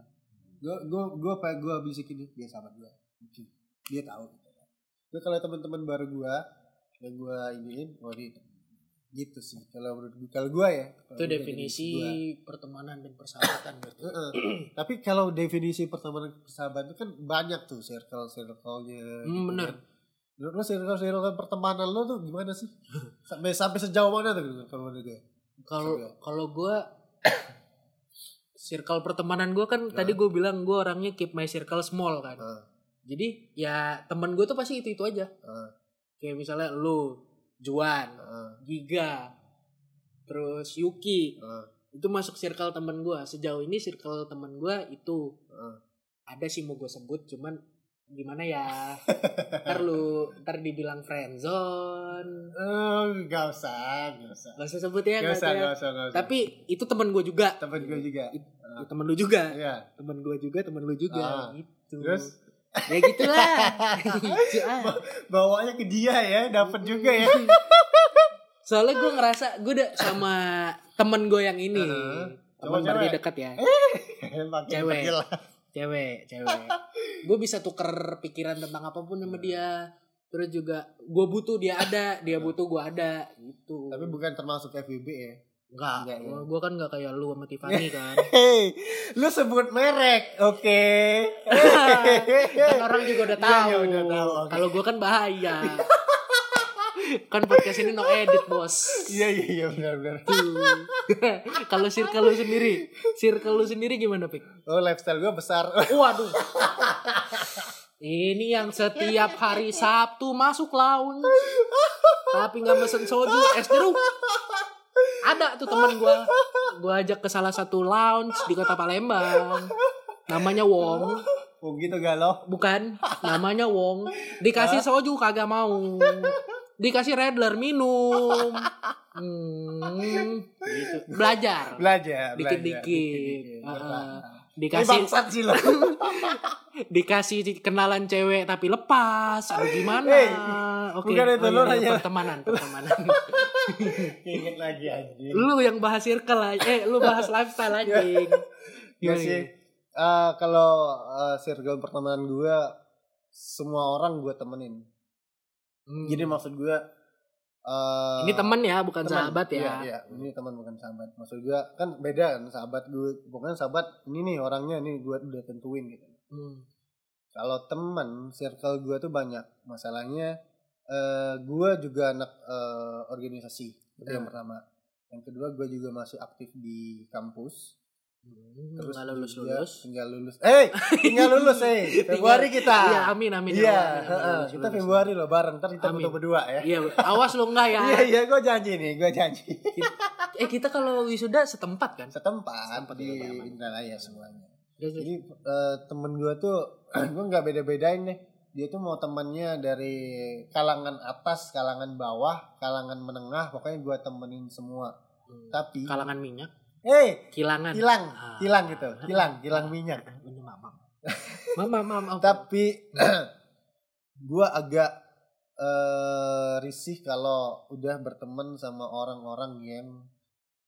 Gua gua gua apa gua bisikin dia, dia sahabat gua. Dia tahu gitu. Gua kalau teman-teman baru gua yang gua iniin, oh ini. Gitu sih. Kalau menurut gua, kalau gua ya. itu definisi gua. pertemanan dan persahabatan berarti. Heeh. Tapi kalau definisi pertemanan persahabatan itu kan banyak tuh circle circle-nya. Hmm, bener. Menurut lo circle circle pertemanan lo tuh gimana sih? Sampai sampai sejauh mana tuh kalau menurut gue? Kalau kalau gue circle pertemanan gue kan Nah. tadi gue bilang gue orangnya keep my circle small kan. Jadi ya temen gue tuh pasti itu itu aja. Kayak misalnya lu, Juan, ah, Giga, terus Yuki ah, itu masuk circle temen gue. Sejauh ini circle temen gue itu ah. ada sih mau gue sebut cuman gimana ya ntar lu ntar dibilang friendzone Oh, gak usah, gak usah. gak usah sebut ya Gak usah, usah ya. gak usah, gak usah. tapi itu temen gue juga temen gue juga. Ya, temen lu juga Iya. temen gue juga temen lu juga Ah. gitu Terus ya gitulah Gitu, ah. bawanya ke dia ya, dapat juga ya. soalnya gue ngerasa gue udah sama temen gue yang ini Heeh. temen berarti dekat ya Cewek. cewek cewek gue bisa tuker pikiran tentang apa pun sama dia terus juga gue butuh dia ada dia butuh gue ada gitu. Tapi bukan termasuk FWB ya. Enggak. enggak, ya. Gue kan enggak kayak lu sama Tiffany kan. Hei, lu sebut merek, oke? kan orang juga udah Iya, tahu. iya, udah tahu, oke. Kalau gue kan bahaya. kan podcast ini no edit bos. Iya iya iya benar-benar. Tuh. Kalau circle lu sendiri, circle lu sendiri gimana pik? Oh lifestyle gue besar. Waduh. Ini yang setiap hari Sabtu masuk lounge. Tapi nggak mesen soju, es jeruk. Ada tuh teman gua. Gua ajak ke salah satu lounge di kota Palembang. Namanya Wong. Oh gitu galau. Bukan, namanya Wong. Dikasih soju kagak mau. Dikasih Redler minum. Hmm, gitu. Belajar. Belajar. Dikit-dikit. belajar, Heeh. Ini Dikasih bangsat sih lo. dikasih kenalan cewek tapi lepas atau gimana Hey, oke bukan itu, Oh, iya, nanya. pertemanan pertemanan Ingat lagi anjing. lu yang bahas circle aja eh lu bahas lifestyle anjing Iya Gimana, sih. Eh, kalau eh, circle pertemanan gue semua orang gue temenin. Hmm. Jadi maksud gue eh ini temen ya bukan teman. sahabat ya Iya, iya. ini teman bukan sahabat. Maksud gue kan beda kan sahabat gue. Bukan sahabat ini nih orangnya nih gue udah tentuin gitu. Hmm. Kalau teman circle gue tuh banyak. Masalahnya eh gue juga anak eh, organisasi. Itu yang pertama. Yang kedua gue juga masih aktif di kampus. Hmm, Terus nggak lulus lulus Tinggal lulus. Eh, tinggal lulus eh. Februari kita. iya amin amin Iya, amin, amin, heeh. lulus, kita. Februari loh bareng. Ntar kita Amin. foto berdua ya. iya awas lu enggak ya Iya iya, gue janji nih, gue janji. eh kita kalau wisuda setempat kan Setempat Setempat di. Indralaya semuanya. Jadi eh, temen gue tuh, gue nggak beda-bedain deh. Dia tuh mau temannya dari kalangan atas, kalangan bawah, kalangan menengah, pokoknya gue temenin semua. Hmm. Tapi, kalangan minyak eh, kilangan. hilang, Ah. hilang gitu, hilang, hilang minyak. ini mama mama. Mama Tapi gue agak eh risih kalau udah berteman sama orang-orang yang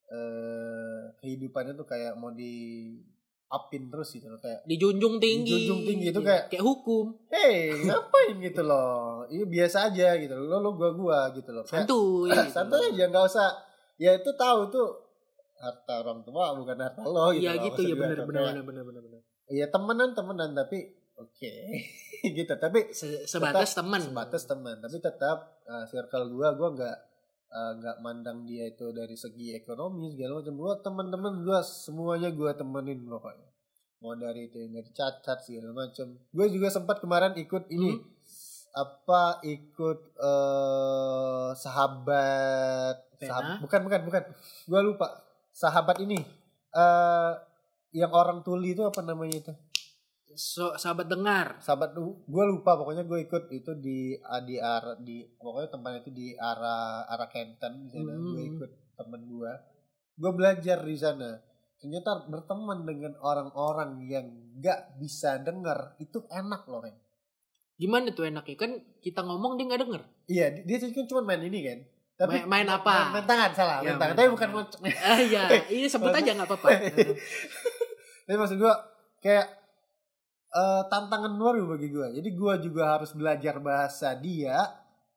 eh kehidupannya tuh kayak mau di upin terus gitu loh kayak dijunjung tinggi. Dijunjung tinggi itu Iya, kayak- kayak hukum. Hey ngapain gitu loh? Ini biasa aja gitu loh. Lo lo gua gua gitu loh. Santuy gitu. santai aja nggak usah. Ya itu tahu tuh harta orang tua bukan harta lo gitu Iya gitu ya benar benar benar benar benar benar. ya temenan temenan tapi oke gitu tapi Se- Sebatas teman. sebatas teman tapi tetap uh, circle gua gua nggak uh, nggak mandang dia itu dari segi ekonomi segala macam gua teman-teman gua semuanya gua temenin pokoknya mau dari itu yang dari cacat segala macam gue juga sempat kemarin ikut ini Hmm. apa ikut eh sahabat Pena? sahab- bukan bukan bukan gua lupa sahabat ini eh yang orang tuli itu apa namanya itu? So, sahabat dengar. sahabat gue lupa pokoknya gue ikut itu di ah, di arah di pokoknya tempatnya itu di arah arah Kenten di sana. Hmm. gue ikut temen gue gue belajar di sana. Ternyata berteman dengan orang-orang yang nggak bisa dengar itu enak loh men. Gimana tuh enaknya? Kan kita ngomong dia nggak denger. iya dia dia kan cuma main ini kan Main- main apa? main, main tangan salah Ya, main tangan. main tapi bukan ngocok Ah iya, ini sebut aja nggak apa-apa. tapi maksud gue kayak eh, tantangan baru bagi gue jadi gue juga harus belajar bahasa dia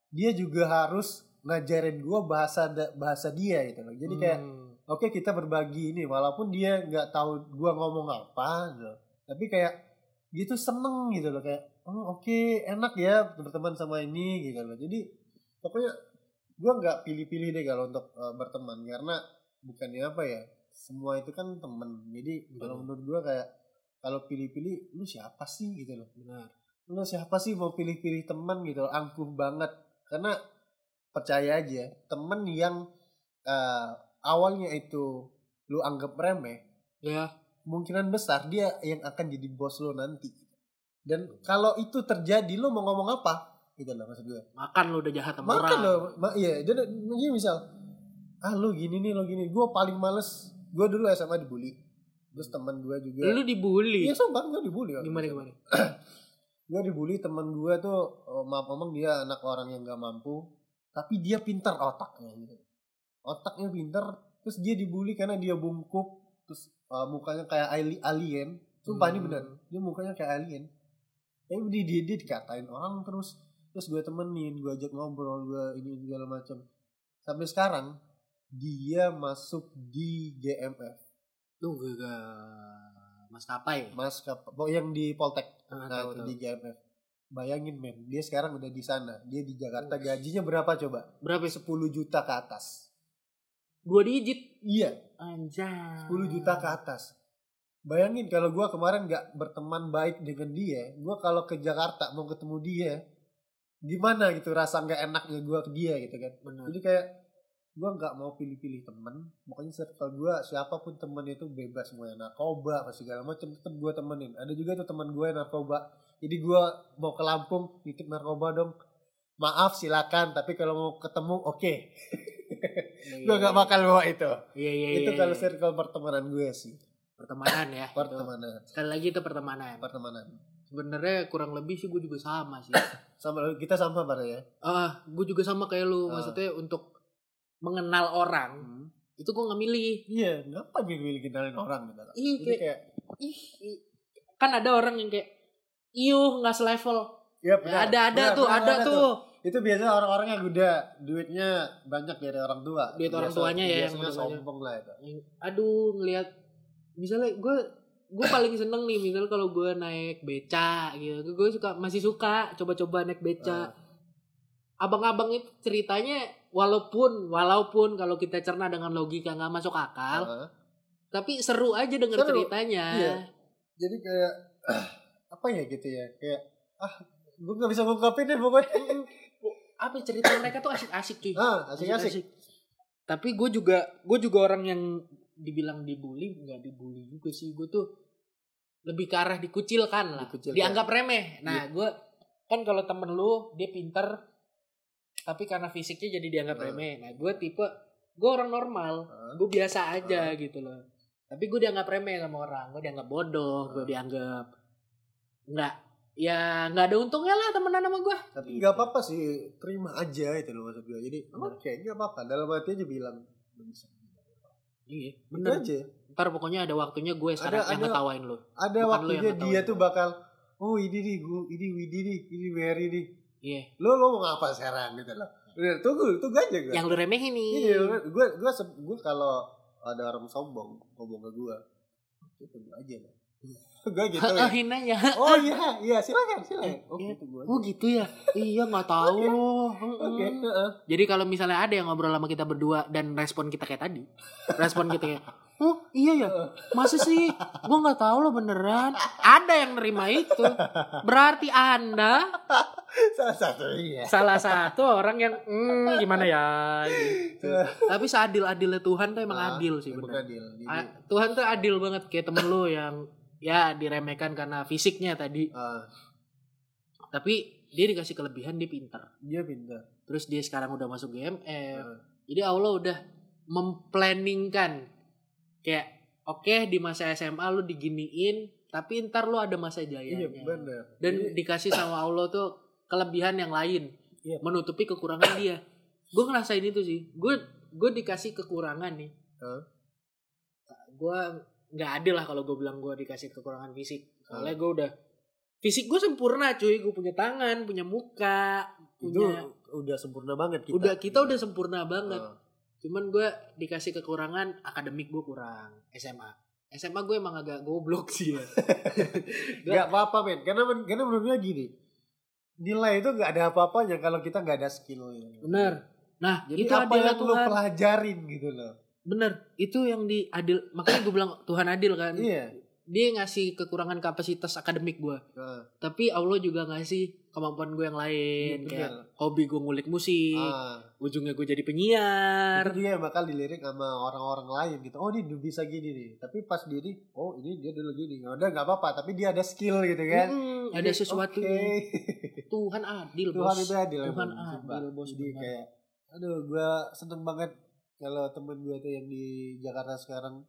dia juga harus ngajarin gue bahasa bahasa dia gitu loh. Jadi kayak Hmm. oke kita berbagi ini walaupun dia nggak tahu gue ngomong apa gitu. Tapi kayak gitu seneng gitu loh. Kayak oh oke enak ya berteman sama ini gitu loh. Jadi pokoknya gue nggak pilih-pilih deh kalau untuk eh, berteman karena bukannya apa ya semua itu kan temen. Jadi kalau menurut gue kayak kalau pilih-pilih lu siapa sih? gitu loh. Benar. lu siapa sih mau pilih-pilih teman? gitu loh, angkuh banget. Karena percaya aja temen yang eh, awalnya itu lu anggap remeh Ya, kemungkinan besar dia yang akan jadi bos lo nanti. Dan kalau itu terjadi lu mau ngomong apa gitu loh maksud gue makan lu udah jahat sama makan orang. lo ma- iya jadi misal ah lu gini nih lo gini gue paling males gue dulu SMA dibully terus teman gue juga Lu dibully. iya sumpah gue dibully Gimana gimana? gue dibully temen gue tuh oh, maaf ngomong dia anak orang yang gak mampu tapi dia pintar otaknya gitu otaknya pintar terus dia dibully karena dia bungkuk terus uh, mukanya kayak ali- alien sumpah ini Hmm. benar dia mukanya kayak alien tapi dia, dia, dia dikatain orang terus terus gue temenin gue ajak ngobrol gue ini segala macam sampai sekarang dia masuk di GMF Tuh gue gak maskapai. Mas yang di Poltek. Ah, nah tahu, di GMF bayangin men dia sekarang udah di sana. Dia di Jakarta. Gajinya berapa coba? Berapa? 10 juta ke atas. Dua digit. iya. Anjay. 10 juta ke atas. Bayangin kalau gua kemarin nggak berteman baik dengan dia gua kalau ke Jakarta mau ketemu dia gimana gitu rasa nggak enaknya gua ke dia gitu kan. Benar. jadi kayak gua nggak mau pilih-pilih temen pokoknya circle gua siapa pun temen itu bebas mau yang narkoba apa segala macam tetap gua temenin. Ada juga tuh teman gue yang narkoba. Jadi gua mau ke Lampung nitip narkoba dong. Maaf silakan tapi kalau mau ketemu oke. Gua nggak bakal bawa itu. Iya iya itu iya, kalau iya. circle pertemanan gue sih. Pertemanan ya. pertemanan. Sekali lagi itu pertemanan. pertemanan Sebenarnya kurang lebih sih gue juga sama sih. sama kita sama pada ya Ah, gue juga sama kayak lu. Ah. Maksudnya untuk mengenal orang itu gue nggak milih. iya ngapa milih kenalin orang gitu. Ih, Jadi kayak, kayak ih, ih. kan ada orang yang kayak, iyo nggak selevel. ya, Ya, benar, ada ada benar, tuh, benar, ada tuh. itu biasanya orang-orang yang udah duitnya banyak dari orang tua Duit orang tuanya ya biasanya udah banyak. sombong lah itu Aduh, ngelihat misalnya gue gue paling seneng nih misalnya kalau gue naik beca gitu gue suka masih suka coba-coba naik beca Ah. abang-abang itu ceritanya walaupun walaupun kalau kita cerna dengan logika nggak masuk akal Heeh. tapi seru aja denger Seru, ceritanya iya. jadi kayak apa ya gitu ya kayak ah gue nggak bisa ngungkapin deh pokoknya apa ya, cerita mereka tuh asik-asik cuy asik-asik Asik-asik. tapi gue juga gue juga orang yang dibilang dibully nggak dibully juga sih. Gue tuh lebih ke arah dikucilkan lah. Dikucilkan. dianggap remeh. Nah gue kan kalau temen lu dia pinter tapi karena fisiknya jadi dianggap Hmm. remeh. Nah gue tipe gue orang normal. Heeh. gue biasa aja gitu loh. Tapi gue dianggap remeh sama orang. Gue dianggap bodoh gue Hmm. dianggap nggak ya nggak ada untungnya lah temenan sama gue tapi nggak apa-apa sih. Terima aja itu loh maksud gue jadi Emang? kayak nggak apa-apa. Dalam hati aja bilang "Nggak bisa iya Bener. aja. Ntar pokoknya ada waktunya gue sekarang Ada- yang ada- ngetawain lu. ada Bukan waktunya dia tuh bakal oh ini nih gue ini Widi nih ini Mary nih. Iya. Lo lo mau ngapa sekarang? Gitu loh. Udah, tunggu tunggu aja gue yang lu remehin nih. Iya gue gue gue kalau ada orang sombong ngomong ke gue itu tunggu aja lah gue gitu ya. aja oh iya iya silakan silakan. Oke Iya. aja oh gitu ya? Iya nggak tahu. Oke. Mm-mm. heeh. jadi kalau misalnya ada yang ngobrol sama kita berdua dan respon kita kayak tadi respon kita kayak oh iya ya? Masa sih? Gua nggak tahu loh beneran. Ada yang nerima itu. Berarti anda salah satu iya. salah satu orang yang hmm, gimana ya? Gitu. tapi seadil adilnya Tuhan tuh emang Ah, adil sih bener. adil Tuhan tuh adil banget. Kayak temen lu yang ya diremehkan karena fisiknya tadi. Ah, tapi dia dikasih kelebihan dia pintar. Dia pintar. Terus dia sekarang udah masuk GMF Ah, jadi Allah udah memplanningkan. Kayak oke di masa SMA lu diginiin tapi ntar lu ada masa iya jayanya benar dan Jadi, dikasih sama Allah tuh kelebihan yang lain. Iya. menutupi kekurangan dia. Gue ngerasain itu sih. Gue gue dikasih kekurangan nih. Hah? gue nggak adil lah kalau gue bilang gue dikasih kekurangan fisik. Soalnya Hah? gue udah fisik gue sempurna cuy. Gue punya tangan punya muka itu punya udah sempurna banget kita. Udah kita udah sempurna banget. Ah, cuman gue dikasih kekurangan akademik gue kurang. SMA SMA gue emang agak goblok sih ya. Nggak apa-apa men. Karena men- karena menurut gue gini nilai itu nggak ada apa-apanya kalau kita nggak ada skillnya bener. Nah jadi itu apa yang lo pelajarin gitu loh bener itu yang di adil makanya gue bilang Tuhan adil kan. Iya. Dia ngasih kekurangan kapasitas akademik gue Nah, tapi Allah juga ngasih kemampuan gue yang lain Iya, kayak hobi gue ngulik musik ah, ujungnya gue jadi penyiar. Itu dia yang bakal dilirik sama orang-orang lain gitu. Oh dia bisa gini nih. Tapi pas diri oh ini dia dulu gini. Ya udah nggak apa-apa tapi dia ada skill gitu kan. Mm, ada sesuatu. oke. Tuhan adil Tuhan bos. itu adil Tuhan sumpah. adil bos jadi kayak aduh gue seneng banget kalau temen gue tuh yang di Jakarta sekarang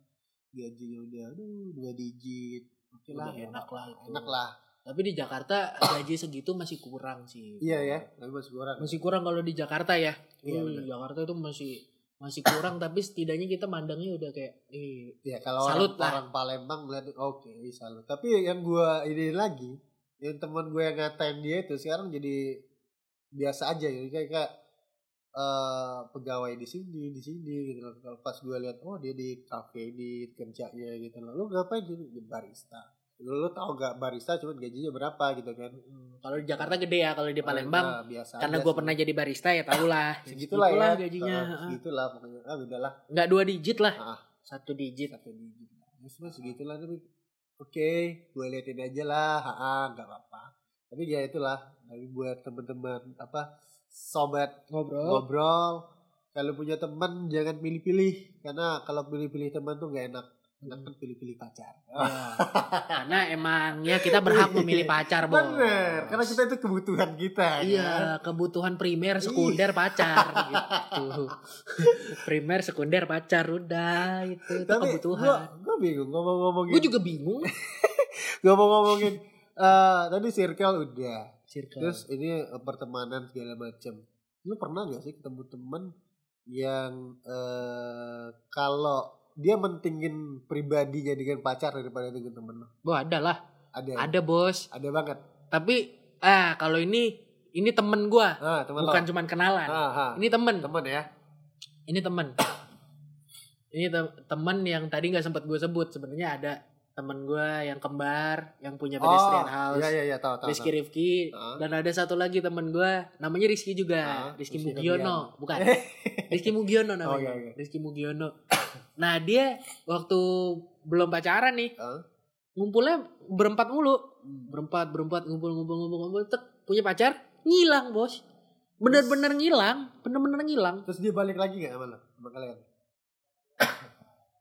gajinya udah aduh dua digit oke lah Udah enak lah itu. enak lah Tapi di Jakarta gaji segitu masih kurang sih. iya ya tapi masih kurang Masih kurang kalau di Jakarta ya. Iya, Hmm, benar. Jakarta itu masih masih kurang tapi setidaknya kita mandangnya udah kayak eh ya kalau Salut orang, lah. orang Palembang ngeliat oke salut tapi yang gue ini lagi yang teman gue yang ngatain dia itu sekarang jadi biasa aja gitu kayak, kayak eh pegawai di sini di sini gitu loh. Kalau pas gue lihat oh dia di kafe di kerjanya gitu loh. Lu ngapain jadi di barista. Lu, lu tau gak barista cuma gajinya berapa gitu kan? Hmm, Kalau di Jakarta gede ya, kalau di Palembang. Nah, biasa karena gue pernah jadi barista ya tau lah. segitulah ya. gajinya. Heeh. segitulah pokoknya. Ah udahlah Nggak dua digit lah, ah. Satu digit. satu digit. Ya semua segitulah tapi oke gue liatin aja lah. Ah nggak apa-apa. Tapi ya itulah tapi buat teman-teman apa sobat Ngobrol. ngobrol kalau punya teman jangan pilih-pilih karena kalau pilih-pilih teman tuh nggak enak enak kan pilih-pilih pacar Ya. karena emangnya kita berhak memilih pacar, Bos. bener karena kita itu kebutuhan kita kan? Iya, kebutuhan primer, sekunder, pacar gitu. primer, sekunder, pacar udah itu, itu tapi kebutuhan. gue bingung ngomong-ngomongin Gue juga bingung. ngomong-ngomongin eh tadi circle udah Circle. Terus ini eh, pertemanan segala macam. Lu pernah gak sih ketemu temen yang eh kalau dia mentingin pribadinya dengan pacar daripada dengan temen lu? Bo, ada lah. Ada. ya? Ada, Bos. Ada banget. Tapi ah kalau ini ini temen gua, Ah, temen bukan lo. cuman kenalan. Ah, ah. Ini temen. Temen ya. Ini temen. Ini te- temen yang tadi nggak sempat gue sebut. Sebenarnya ada temen gua yang kembar, yang punya pedestrian house. Iya iya iya tahu tahu. Rizky tahu. Rifki Ah. dan ada satu lagi temen gua namanya Rizky juga Ah, Rizky Rizky Mugiono bukan Rizky Mugiono namanya Oh, iya, iya. Rizky Mugiono nah dia waktu belum pacaran nih Ah. ngumpulnya berempat mulu berempat berempat ngumpul ngumpul ngumpul ngumpul tek punya pacar ngilang bos bener-bener ngilang bener-bener ngilang Terus dia balik lagi gak sama lo? Sama kalian?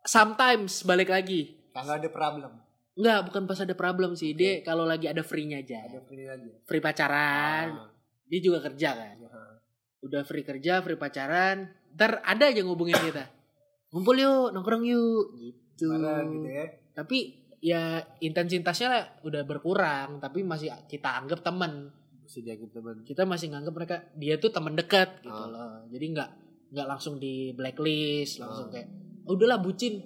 sometimes balik lagi Kalau ada problem. Enggak, bukan pas ada problem sih. Dia kalau lagi ada free-nya aja. Ada free aja. Free pacaran. Ah. Dia juga kerja kan. Ah. Udah free kerja, free pacaran. Ntar ada aja ngubungin kita. Ngumpul yuk, nongkrong yuk. Gitu. Bareng gitu ya. Tapi ya intensitasnya udah berkurang. Tapi masih kita anggap teman. Mesti dianggap teman. Kita masih nganggap mereka, dia tuh teman dekat gitu Ah. loh. Jadi nggak nggak langsung di blacklist. Langsung Ah. kayak, "Oh, udahlah bucin.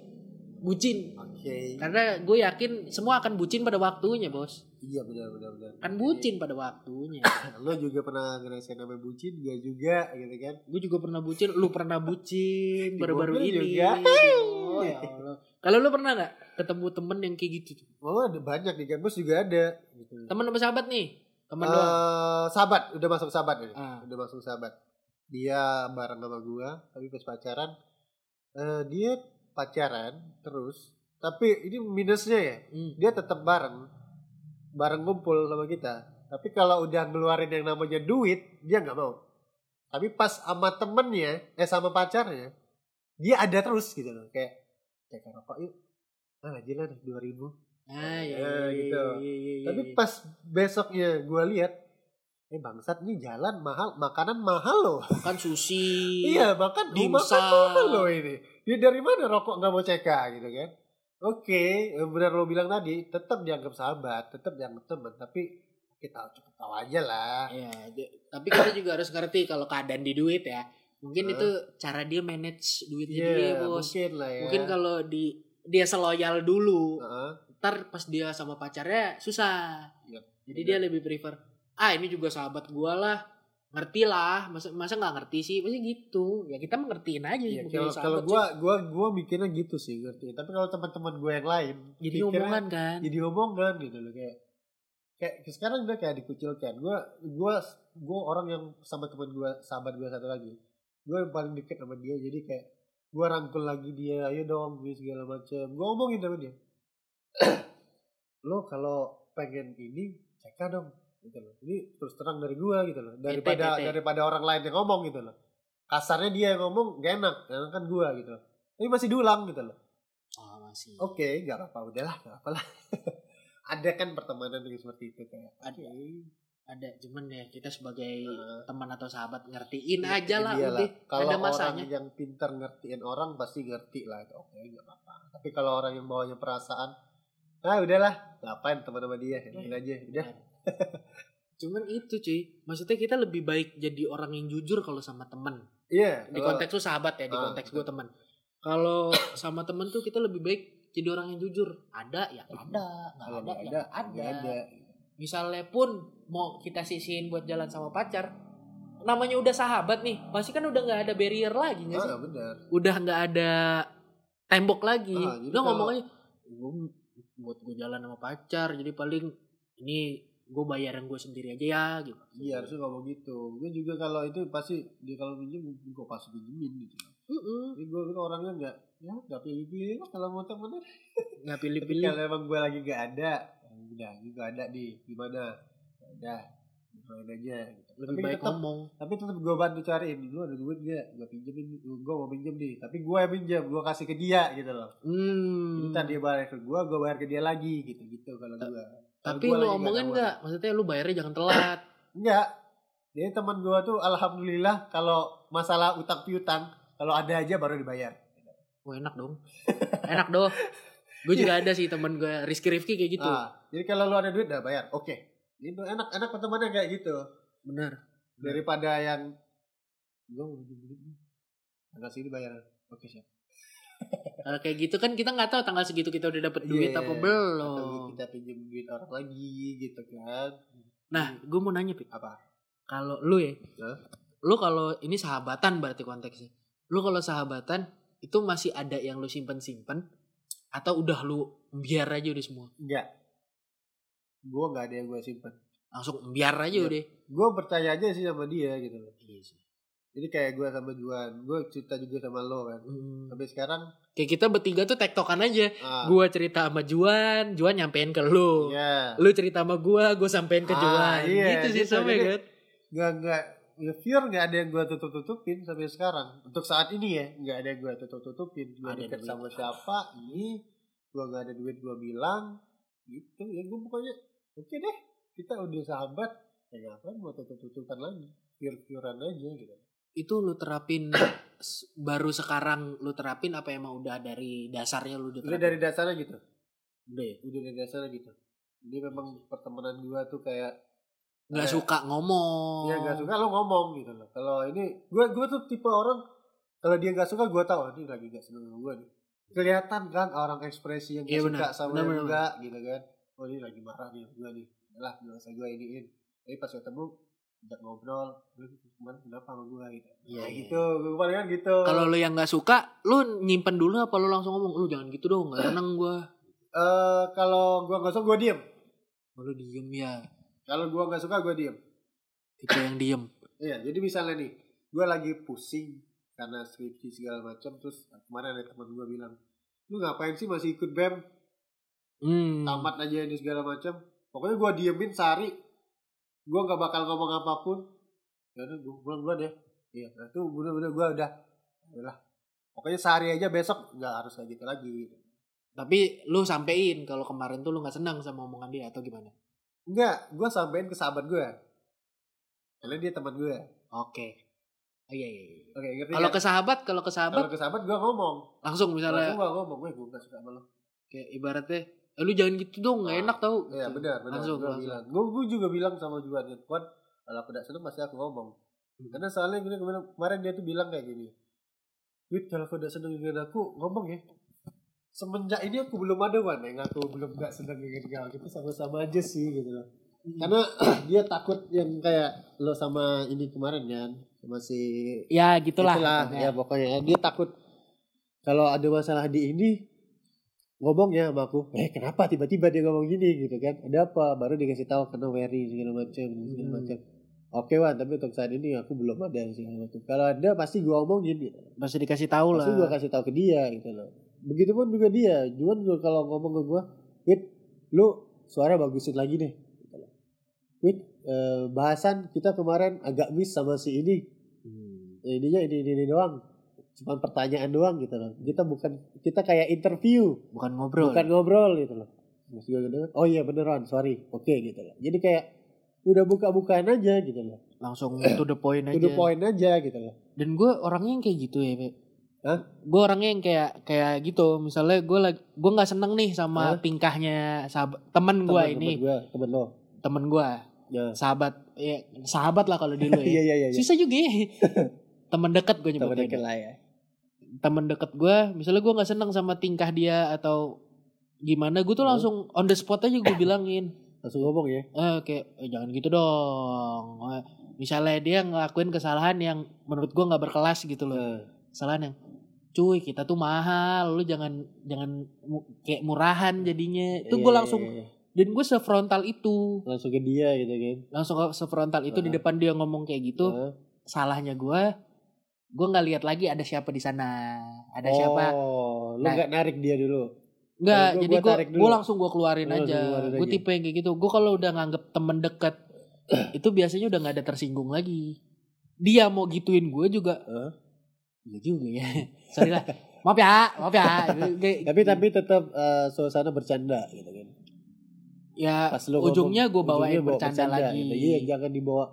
Bucin. Oke. Karena gue yakin semua akan bucin pada waktunya bos. Iya benar benar benar. Kan bucin pada waktunya. Lo juga pernah ngerasain namanya bucin gak juga gitu kan? Gue juga pernah bucin, lu pernah bucin Di baru-baru ini. juga. Oh, ya Allah. Kalau lu pernah nggak ketemu temen yang kayak gitu? Oh ada banyak di kampus juga ada. Gitu. Temen apa sahabat nih? Temen Eh, doang. sahabat udah masuk sahabat ini. Ah. Udah masuk sahabat. Dia bareng sama gua, tapi pas pacaran eh dia pacaran terus. Tapi ini minusnya ya, Hmm. dia tetap bareng, bareng ngumpul sama kita. Tapi kalau udah ngeluarin yang namanya duit, dia nggak mau. Tapi pas sama temennya, eh sama pacarnya, dia ada terus gitu loh. Kayak, kayak rokok yuk. Ah, aja lah dua ribu. Ah, iya, Eh, iya, gitu. iya, iya, iya, Tapi iya. pas besoknya gue lihat, eh bangsat nih jalan mahal, makanan mahal loh. kan sushi. iya, makan makan dimsum. mahal loh ini. Dia dari mana rokok nggak mau CK gitu kan? Oke, benar lo bilang tadi, tetap dianggap sahabat, tetap dianggap teman, tapi kita cukup tahu aja lah. Iya, di- tapi kita juga harus ngerti kalau keadaan di duit ya. Mungkin Hah? itu cara dia manage duitnya Iya, dia, Bos. mungkin lah ya. Mungkin kalau di dia seloyal dulu, Heeh. ntar pas dia sama pacarnya susah. Iya. Jadi dia lebih prefer, ah ini juga sahabat gua lah, ngerti lah, masa masa nggak ngerti sih, pasti gitu. Ya kita mengertiin aja. Mungkin kalau kalau sih. gua gua gua mikirnya gitu sih ngerti. Tapi kalau teman-teman gue yang lain jadi omongan kan. jadi omongan gitu loh kayak kayak sekarang udah kayak dikucilkan gue gue gue orang yang sama teman gue sahabat gue satu lagi gue yang paling deket sama dia jadi kayak gue rangkul lagi dia ayo dong gue segala macam gue ngomongin sama dia lo kalau pengen ini cek dong gitu loh ini terus terang dari gue gitu loh daripada tete. daripada orang lain yang ngomong gitu loh kasarnya dia yang ngomong gak enak enak kan gue gitu loh tapi masih diulang gitu loh Oh, masih. Oke, nggak apa-apa, udahlah, nggak apa lah. Ada kan pertemanan yang seperti itu kayak. Ada. Ada cuman ya kita sebagai Eh, teman atau sahabat ngertiin ya, aja lah udah. Kalau ada orang masanya. yang pintar ngertiin orang pasti ngerti lah. Oke, nggak apa-apa. Tapi kalau orang yang bawanya perasaan, ah udahlah, ngapain teman sama dia, yakin aja, udah. Cuman itu cuy, maksudnya kita lebih baik jadi orang yang jujur kalau sama temen. Iya. Di kalau- konteks lu sahabat ya, di Ah, konteks gue teman. Kalau sama temen tuh kita lebih baik jadi orang yang jujur. Ada ya ada, nggak ada nggak ya ada, ada. Misalnya pun mau kita sisihin buat jalan sama pacar, namanya udah sahabat nih pasti kan udah nggak ada barrier lagi nggak sih Ah, benar. udah nggak ada tembok lagi Ah, kalau- ngomong aja gue buat gue jalan sama pacar jadi paling ini gue bayar yang gue sendiri aja ya gitu Iya harusnya ngomong gitu. Gue juga kalau itu pasti dia kalau minjem gue pasti pinjemin gitu. Mm-mm. Jadi gue kan orangnya nggak ya nggak pilih-pilih lah kalau mau temenan. nggak pilih-pilih kalau emang gue lagi nggak ada, ya udah ini nggak ada di gimana? Ya Udah, main aja. Gitu. lebih tapi baik ngomong tapi tetap gue bantu cariin. Lu ada duit gak? Gue pinjemin. Gue mau pinjem nih. Tapi gue yang pinjam. Gue kasih ke dia gitu loh. Jadi hmm. ntar dia bayar ke gue, gue bayar ke dia lagi gitu gitu kalau gue. Tapi lu omongin nggak maksudnya lu bayarnya jangan telat Enggak. Jadi teman gua tuh alhamdulillah kalau masalah utang piutang kalau ada aja baru dibayar. Wah enak dong enak dong gue juga ada sih temen gue Rizky Rifki kayak gitu Ah, jadi kalau lu ada duit udah bayar. Oke. Itu enak enak temannya kayak gitu. bener Daripada yang gua mau pinjem duit nih. Tanggal sini bayar. Oke siap. Kalau kayak gitu kan kita nggak tahu tanggal segitu kita udah dapet duit Iya, apa Atau belum kita pinjem duit orang lagi gitu kan. nah gue mau nanya Pik Apa? kalau lu ya Hah? lu kalau ini sahabatan berarti konteksnya lu kalau sahabatan itu masih ada yang lu simpen simpen atau udah lu biar aja udah semua Enggak. Gua nggak ada yang gua simpen. langsung biar aja udah Gua percaya aja sih sama dia gitu loh. iya sih Jadi kayak gua sama Juan, gua cerita juga sama lo kan. Hmm. Sampai sekarang kayak kita bertiga tuh tektokan aja ah, gua cerita sama Juan Juan nyampein ke lu Iya. lu cerita sama gua gua sampein ke Ah, Juan iya, gitu sih gitu. Jadi- kan Nggak nggak ya pure nggak ada yang gua tutup tutupin sampai sekarang. Untuk saat ini ya nggak ada yang gua tutup tutupin. Gua Ada deket duit. sama siapa ini, gua nggak ada duit gua bilang gitu ya gua pokoknya oke deh kita udah sahabat ya ngapain gua tutup tutupan lagi pure purean aja gitu. Itu lu terapin baru sekarang lu terapin apa emang udah dari dasarnya lu udah Udah terapin? dari dasarnya gitu. Udah ya? Udah dari dasarnya gitu. Jadi memang pertemanan gua tuh kayak nggak Kayak- suka ngomong ya nggak suka lo ngomong gitu loh. Kalau ini gua gua tuh tipe orang kalau dia nggak suka gua tahu "Oh, ini lagi nggak seneng sama gua nih. Kelihatan kan orang ekspresi yang Iya, nggak suka benar. sama Benar, yang benar, enggak gitu kan. Oh ini lagi marah nih gua nih. Yalah nggak usah gua iniin. Tapi pas ketemu ajak ngobrol, lu kemarin kenapa sama gua gitu. Iya, Nah, iya. gitu. Gua paling kan gitu. kalau lu yang nggak suka lu nyimpen dulu apa lu langsung ngomong lu jangan gitu dong nggak seneng gua eh kalau gua nggak suka gua diem. Oh, lu diem ya Kalau gua nggak suka gua diem. tipe yang diem Iya, jadi misalnya nih, gue lagi pusing karena skripsi segala macam, terus kemarin ada teman gue bilang, lu ngapain sih masih ikut bem, hmm. tamat aja ini segala macam. Pokoknya gue diemin sehari, gue nggak bakal ngomong apa pun. Ya udah, gue pulang duluan ya. Iya, nah itu bener-bener gue udah, udah. Pokoknya sehari aja besok nggak harus kayak gitu lagi. tapi lu sampein kalau kemarin tuh lu nggak senang sama omongan dia atau gimana Enggak, gue sampein ke sahabat gue. Karena dia teman gue. oke oh, iya, iya, iya. Oke, ngerti kalau kan? ke sahabat kalau ke Kalau sahabat ke sahabat gue ngomong. langsung misalnya Langsung gue ngomong, gue gue gak suka sama lo. kayak ibaratnya eh, lu jangan gitu dong nggak Ah, enak tau Iya benar benar. Langsung, gue langsung. bilang. Gue gue juga bilang sama Juan ya, Juan kalau aku tidak seneng pasti aku ngomong. Hmm. Karena soalnya gini kemarin, kemarin dia tuh bilang kayak gini. Wit kalau aku udah seneng dengan aku ngomong ya. Semenjak ini aku belum ada Wan yang aku belum gak seneng dengan kau. Kita sama-sama aja sih gitu loh. Hmm. Karena dia takut yang kayak lo sama ini kemarin kan sama si ya gitulah Itulah, ya pokoknya dia takut kalau ada masalah di ini ngomongnya sama aku eh kenapa tiba-tiba dia ngomong gini? Gitu kan. Ada apa? Baru dikasih tahu karena Wery segala macam segala Hmm. macam. Oke Wan tapi untuk saat ini aku belum ada segala macam. Kalau ada pasti gua omongin. Gitu. pasti dikasih tahu lah. pasti gua kasih tahu ke dia gitu loh. Begitupun juga dia. Juan juga kalau ngomong ke gua Wit lu suara bagusin lagi deh. Gitu loh. Wit eh, bahasan kita kemarin agak miss sama si ini. Hmm. Ya, ininya ini, ini ini doang cuma pertanyaan doang gitu loh. Kita bukan kita kayak interview. Bukan ngobrol. Bukan ngobrol gitu loh. Gue gitu, oh iya beneran. Sorry. Oke gitu loh. Jadi kayak udah buka-bukaan aja gitu loh. Langsung to the point aja to the point aja gitu loh. Dan gue orangnya yang kayak gitu ya Pe. Hah? gue orangnya yang kayak kayak gitu. Misalnya gue lagi gue nggak seneng nih sama Hah? tingkahnya sahabat temen gue Temen- ini. temen gue temen lo. Temen gue ya. Sahabat ya sahabat lah kalau dulu iya ya. Iya iya susah juga ya. Temen dekat gue temen nyebutnya deket lah ya temen deket gue misalnya gue nggak seneng sama tingkah dia atau gimana gue tuh langsung on the spot aja gue bilangin. Langsung ngomong ya? Eh kayak eh, jangan gitu dong. Eh, misalnya dia ngelakuin kesalahan yang menurut gua nggak berkelas gitu loh. Nah, kesalahan yang cuy kita tuh mahal lu jangan jangan kayak murahan jadinya. Itu iya, gue iya, langsung iya, iya. dan gue sefrontal itu. Langsung ke dia gitu kan? Langsung sefrontal itu di Ah. depan dia ngomong kayak gitu. Nah. salahnya gue gue nggak lihat lagi ada siapa di sana ada siapa oh lu Nah. nggak narik dia dulu Nggak, jadi gue gue langsung gue keluarin Lu langsung aja. Gue tipe yang kayak gitu. Gue kalau udah nganggep temen deket itu biasanya udah nggak ada tersinggung lagi. Dia mau gituin gue juga. Hah? Iya juga ya. Sorry lah. Maaf ya, maaf ya. Tapi tapi tetap eh, suasana bercanda gitu kan ya pas lu ujungnya gue bawain ujungnya bawa bercanda, lagi. gitu. iya jangan dibawa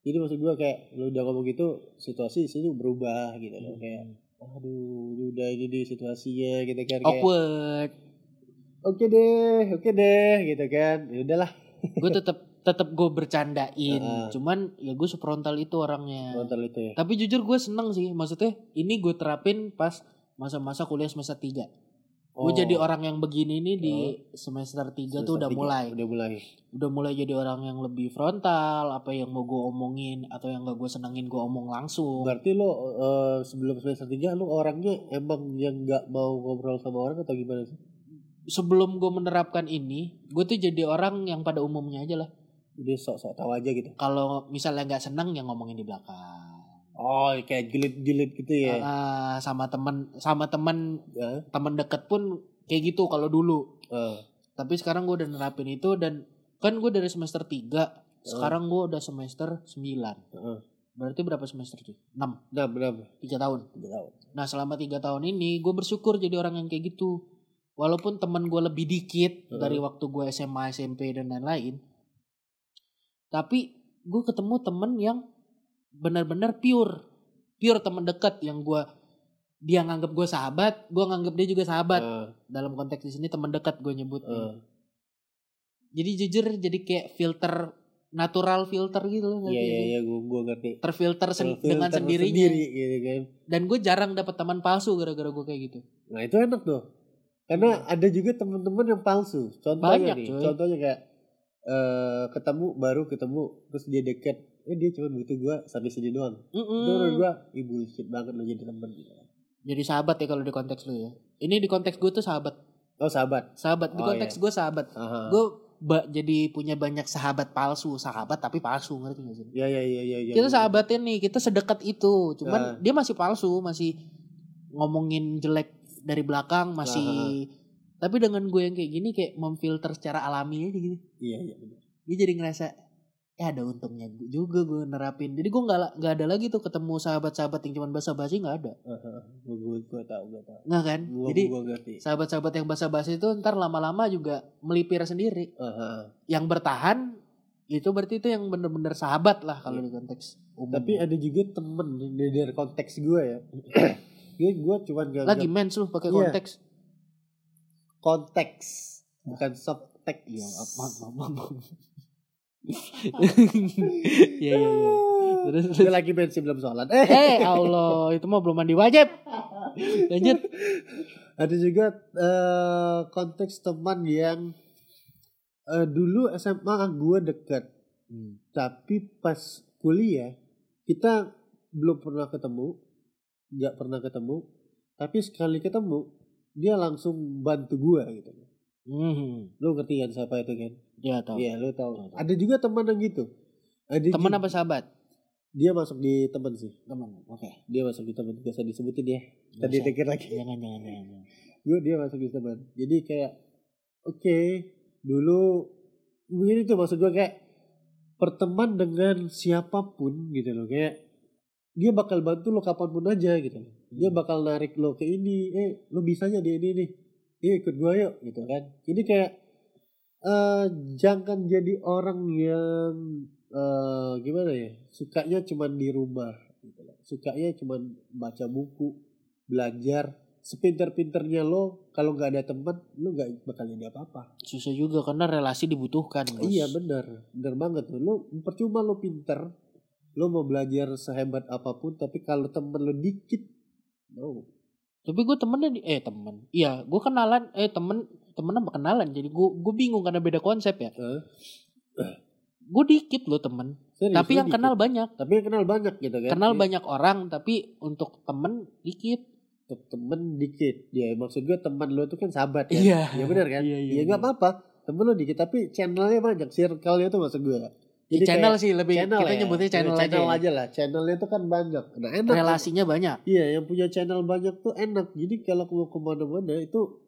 jadi maksud gue kayak lu udah ngomong gitu situasi situ berubah gitu loh Hmm. kayak aduh udah ini di situasinya gitu kan kayak Awkward. oke deh oke deh gitu kan ya udahlah gue tetep tetep gue bercandain. Heeh. Cuman ya gue sefrontal itu orangnya. frontal itu ya Tapi jujur gue seneng sih. Maksudnya ini gue terapin pas masa-masa kuliah semester 3. Gue Oh. jadi orang yang begini nih di semester 3 tuh udah tiga, mulai. udah mulai Udah mulai jadi orang yang lebih frontal, apa yang mau gue omongin atau yang gak gue senengin gue omong langsung. berarti lo eh, sebelum semester tiga lo orangnya emang yang nggak mau ngobrol sama orang atau gimana sih Sebelum gue menerapkan ini, gue tuh jadi orang yang pada umumnya aja lah. dia sok-sok tahu aja gitu Kalau misalnya nggak seneng yang ngomongin di belakang. Oh kayak jilid-jilid gitu ya Ah, sama temen sama temen Ya. temen deket pun kayak gitu kalau dulu. Eh, Tapi sekarang gue udah nerapin itu dan kan gue dari semester 3 sekarang gue udah semester 9 Heeh. Berarti berapa semester tuh? 6 nah benar 3 tahun. tiga tahun Nah selama 3 tahun ini gue bersyukur jadi orang yang kayak gitu. Walaupun temen gue lebih dikit Heeh. dari waktu gue SMA, SMP dan lain-lain. Tapi gue ketemu temen yang benar-benar pure. Pure temen dekat yang gue dia nganggap gue sahabat, gue nganggap dia juga sahabat. Eh, Dalam konteks di sini teman dekat gue nyebutnya. eh. Jadi jujur jadi kayak filter natural filter gitu loh. Iya iya iya gue gue ngerti. Terfilter sen- Filter dengan sendirinya. sendiri gitu kan. Dan gue jarang dapat teman palsu gara-gara gue kayak gitu. Nah itu enak tuh. Karena ada juga teman-teman yang palsu. Contohnya Banyak, nih, cuy. contohnya kayak eh ketemu baru ketemu terus dia deket. Eh dia cuma butuh gue sampai sini doang. Mm-mm. Itu menurut gue ih bullshit banget lo jadi teman gitu. Jadi sahabat ya kalau di konteks lu ya. Ini di konteks gue tuh sahabat. Oh sahabat. Sahabat di Oh, konteks gue sahabat. Aha. Gue ba- jadi punya banyak sahabat palsu, sahabat tapi palsu ngerti gak sih? Iya iya iya iya. iya, kita iya. sahabatnya nih, kita sedekat itu. Cuman Ah. dia masih palsu, masih ngomongin jelek dari belakang, masih tapi dengan gue yang kayak gini kayak memfilter secara alami aja gitu. Iya iya. benar. Dia jadi ngerasa ya ada untungnya juga gue nerapin. Jadi gue nggak nggak ada lagi tuh ketemu sahabat-sahabat yang cuma basa-basi nggak ada. Gue gue gue tahu gue tahu. Nggak kan? Gue Jadi sahabat-sahabat yang basa-basi itu ntar lama-lama juga melipir sendiri. Aha. Yang bertahan itu berarti itu yang bener-bener sahabat lah kalau Iya. di konteks umum. Tapi ada juga temen dari, dari konteks gue ya. gue gue cuma gak lagi mens lu pakai Iya. konteks. konteks bukan subtext. Maaf, maaf. Iya, iya, iya. Terus, Gue lagi bensin belum sholat. Eh, Eh, Allah, itu mah belum mandi wajib. Lanjut. ada juga eh, konteks teman yang eh, dulu SMA gue dekat, tapi pas kuliah kita belum pernah ketemu, nggak pernah ketemu, tapi sekali ketemu dia langsung bantu gue gitu. Hmm. Lu ngerti kan siapa itu kan? Ya, tahu. Iya, lu Tahu, tahu. tahu. Ada juga teman yang gitu. Ada Teman juga- apa sahabat? Dia masuk di teman sih. Teman. Oke. Dia masuk di teman. Gak usah disebutin dia. Nggak Tadi pikir lagi. Jangan, jangan, jangan. jangan. gue dia masuk di teman jadi kayak oke dulu mungkin itu maksud gue kayak berteman dengan siapa pun gitu loh kayak dia bakal bantu lo kapan pun aja gitu loh dia Hmm. bakal narik lo ke ini eh lo bisanya di ini nih eh ikut gue yuk gitu kan jadi kayak eh jangan jadi orang yang eh gimana ya sukanya cuman di rumah gitu loh. Sukanya cuman baca buku belajar. Sepinter-pinternya lo kalau nggak ada teman lo nggak bakal jadi apa-apa. Susah juga karena relasi dibutuhkan, Bos. iya benar benar banget tuh. Lo percuma lo pinter lo mau belajar sehebat apa pun tapi kalau temen lo dikit no. Tapi gue temennya di, eh temen. Iya, gue kenalan eh temen temen apa kenalan. Jadi gue gue bingung karena beda konsep ya. Hah? gue dikit loh temen. Serius, tapi yang dikit. kenal banyak. Tapi yang kenal banyak gitu kan? Kenal Iya. banyak orang tapi untuk temen dikit. Untuk temen dikit. Ya maksud gue teman lo tuh kan sahabat kan? Iya. ya benar kan? Iya, iya, ya nggak iya. apa-apa. Temen lo dikit tapi channelnya banyak. Circle-nya tuh maksud gue Di channel kayak sih lebih channel kita ya. nyebutnya channel, Ya, channel aja, aja lah. Channelnya tuh kan banyak. Nah enak relasinya banyak. Iya, yang punya channel banyak tuh enak. Jadi kalau mau ke mana-mana itu,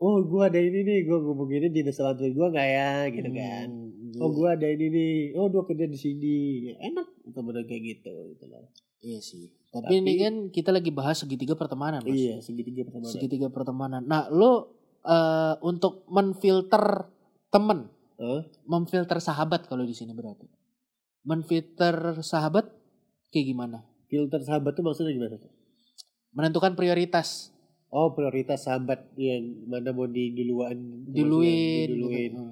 oh gue ada ini nih, gue ngomong ini di bisa bantuin gue nggak ya, gitu kan. Hmm, Oh gue ada ini nih, oh gue kerja di sini, Ya, enak temen kayak gitu. gitu loh. iya sih tapi, ini Tapi- kan kita lagi bahas segitiga pertemanan mas Iya, segitiga pertemanan. segitiga pertemanan nah lo eh, untuk menfilter temen Hah? memfilter sahabat kalau di sini berarti menfilter sahabat kayak gimana Filter sahabat tuh maksudnya gimana? menentukan prioritas Oh prioritas sahabat yang mana mau diduluan, diluin diduluin. gitu.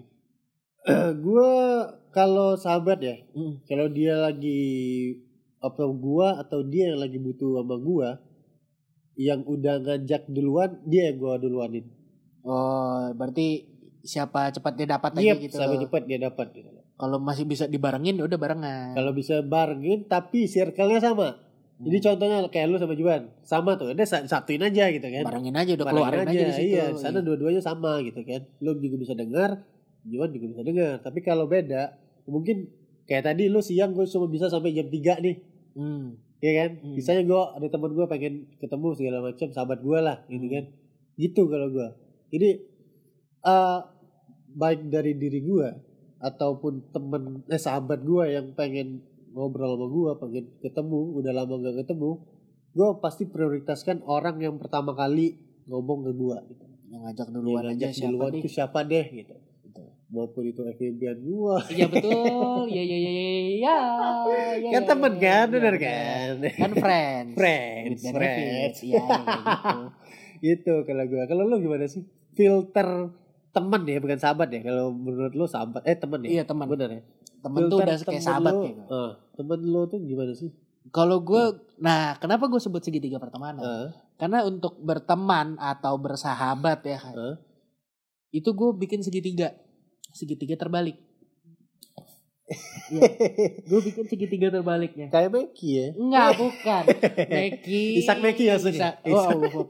gue kalau sahabat ya, Hmm. kalau dia lagi apa gua atau dia yang lagi butuh sama gua yang udah ngajak duluan dia yang gua duluanin oh berarti siapa cepat dia dapat aja iya gitu loh. cepat dia dapat gitu kalau masih bisa dibarengin ya udah barengan kalau bisa bargain tapi circle-nya sama jadi Hmm. contohnya kayak lu sama Juan sama tuh udah sa- satuin aja gitu kan barengin aja udah Barengin keluarin aja, di situ iya di sana dua-duanya sama gitu kan lu juga bisa dengar Juan juga bisa dengar tapi kalau beda mungkin kayak tadi lu siang gue cuma bisa sampai jam 3 nih Hmm. Iya kan? Hmm. Misalnya gue ada teman gue pengen ketemu segala macam sahabat gue lah, gitu Hmm. kan? Gitu kalau gue. Jadi eh baik dari diri gue ataupun temen eh sahabat gue yang pengen ngobrol sama gue, pengen ketemu, udah lama gak ketemu, gue pasti prioritaskan orang yang pertama kali ngomong ke gue. Gitu. yang ngajak Yang duluan aja ngajak siapa duluan nih tuh siapa deh gitu. Maupun itu FBN gue. iya betul ya ya ya ya ya ya kan ya, temen ya, kan, ya, bener kan? kan friends Friends, friends. iya gitu Gitu kalau gue. Kalau lu gimana sih? Filter teman ya, bukan sahabat ya. Kalau menurut lu sahabat, eh teman ya. iya teman Bener ya. Temen tuh udah kayak sahabat lu, gitu eh, temen lu tuh gimana sih? kalau gue nah kenapa gue sebut segitiga pertemanan Eh, karena untuk berteman atau bersahabat ya eh. itu gue bikin segitiga segitiga terbalik Iya, gue bikin segitiga terbaliknya Kayak Meki ya. Enggak, bukan. Meki. Isak Meki maksudnya? Isak. Oh, Allah.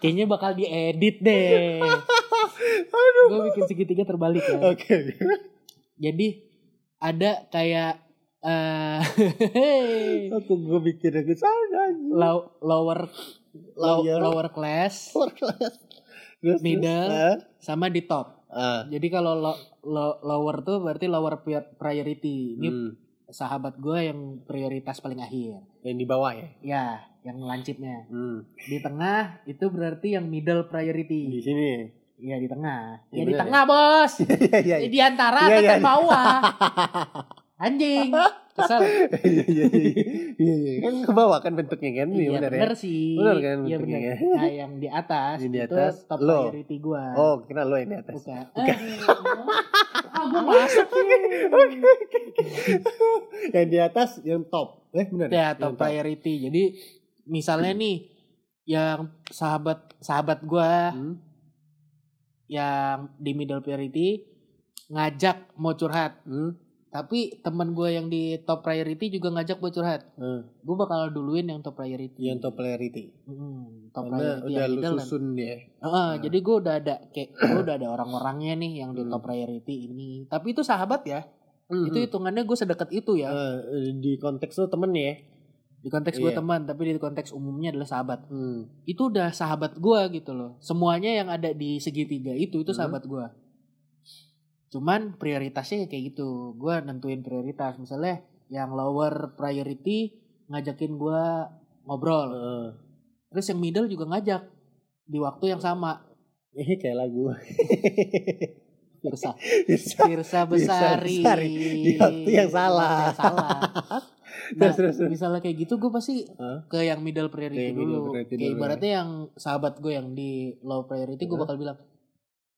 Kayaknya bakal diedit deh. Gue bikin segitiga terbalik ya. Oke. Jadi ada kayak eh Aku gue bikin aku sana. low, lower low, Lower. lower class Lower class. Terus, Middle. terus, sama di top. ah, Jadi kalau lo, lo- lower tuh berarti lower pri- priority. Ini hmm, sahabat gue yang prioritas paling akhir. yang di bawah ya. Ya, yang lancipnya. Hmm. Di tengah itu berarti yang middle Di priority. sini. Iya di tengah. Iya, Ya, di bener tengah bos. Iya iya. Di antara Iya, iya, tekan iya. bawah. Anjing. Kesel. Iya iya iya. Iya iya. Kan ke bawah kan bentuknya kan? Iya bener ya. bener sih. Bener kan Iya bentuknya bener. ya? Nah yang di atas Yang di itu atas, top lo. priority gua. Oh, kira lo yang di atas. Bukan. Ah, gua masuk. yang di atas yang top. Eh benar. Ya top priority. Jadi misalnya nih yang sahabat sahabat gua Hmm. Yang di middle priority ngajak mau curhat. Hmm. Tapi teman gue yang di top priority juga ngajak gue curhat. Hmm. Gue bakal duluin yang top priority. Yang top priority. Hmm, top Karena priority udah yang lu middle dan- susun ya. Heeh, jadi gue udah ada kayak gue udah ada orang-orangnya nih yang di Hmm. top priority ini. Tapi itu sahabat ya. Hmm. Itu hitungannya gue sedekat itu ya. Eh, di konteks lu temen ya. Di konteks gue iya. teman, tapi di konteks umumnya adalah sahabat. Hmm. Itu udah sahabat gue gitu loh. Semuanya yang ada di segitiga itu itu Hmm. sahabat gue. Cuman prioritasnya kayak gitu. Gue nentuin prioritas. Misalnya yang lower priority ngajakin gue ngobrol. Heeh. Terus yang middle juga ngajak di waktu yang sama. Eh kayak lagu. Firsa. Bisa. Firsa Besari. Besari. Di waktu yang salah. Yang salah. Nah, terus, terus. misalnya kayak gitu gue pasti Hah? ke yang middle priority Ke yang middle dulu. priority Kayak dulu, ya. ibaratnya yang sahabat gue yang di low priority gue Hah? bakal bilang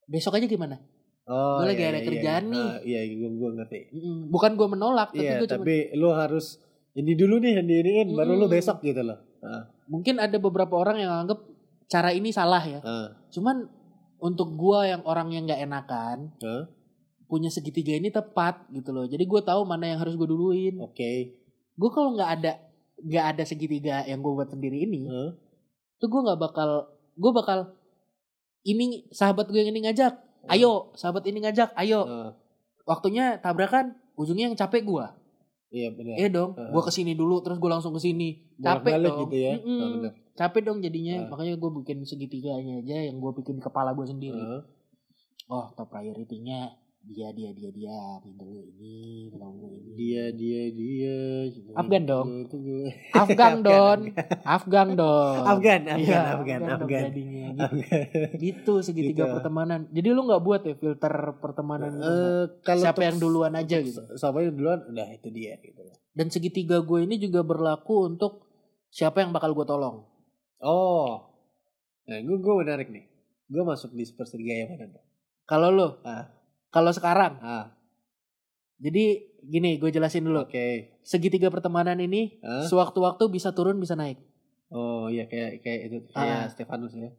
besok aja gimana? Oh, Gue lagi iya, ada iya, kerjaan iya. nih. Ah, iya, gue gue ngerti. Bukan gue menolak, tapi Iya, gue cuma tapi lu harus ini dulu nih yang diiniin baru lu Mm. besok gitu loh. Ah. mungkin ada beberapa orang yang anggap cara ini salah ya. Ah, Cuman untuk gua yang orang yang nggak enakan ah, punya segitiga ini tepat gitu loh. Jadi gue tahu mana yang harus gue duluin. oke. Gue kalau nggak ada nggak ada segitiga yang gue buat sendiri ini, Ah, tuh gue nggak bakal gue bakal ini sahabat gue yang ini ngajak, ayo sahabat ini ngajak, ayo ah, waktunya tabrakan, ujungnya yang capek gue. iya benar. Iya dong, Heeh. gue ke sini dulu terus gue langsung ke sini, capek dong. gitu ya. Mm-mm. Ah, benar. capek dong jadinya, Ah. makanya gue bikin segitiganya aja yang gue bikin kepala gue sendiri. Ah, Oh top priority-nya dia dia dia dia ini dulu ini dulu ini. dia dia dia. Afgan dong. Afgan don, Afgan don. Afgan, Afgan, Iya, Afgan, dong Afgan. jadinya. Gitu, gitu segitiga Gitu. pertemanan. Jadi lu nggak buat ya filter pertemanan lu? Eh, kalau Siapa yang duluan aja gitu. Siapa yang duluan? Udah itu dia gitu. Dan segitiga gue ini juga berlaku untuk siapa yang bakal gue tolong. Oh. Nah, gue gue menarik nih. Gue masuk di yang mana? Kalau lu, Ah, kalau sekarang, ah, jadi gini gue jelasin dulu. oke. Segitiga pertemanan ini Ah. sewaktu-waktu bisa turun bisa naik. Oh iya kayak kayak itu kayak Ah. Stefanus ya.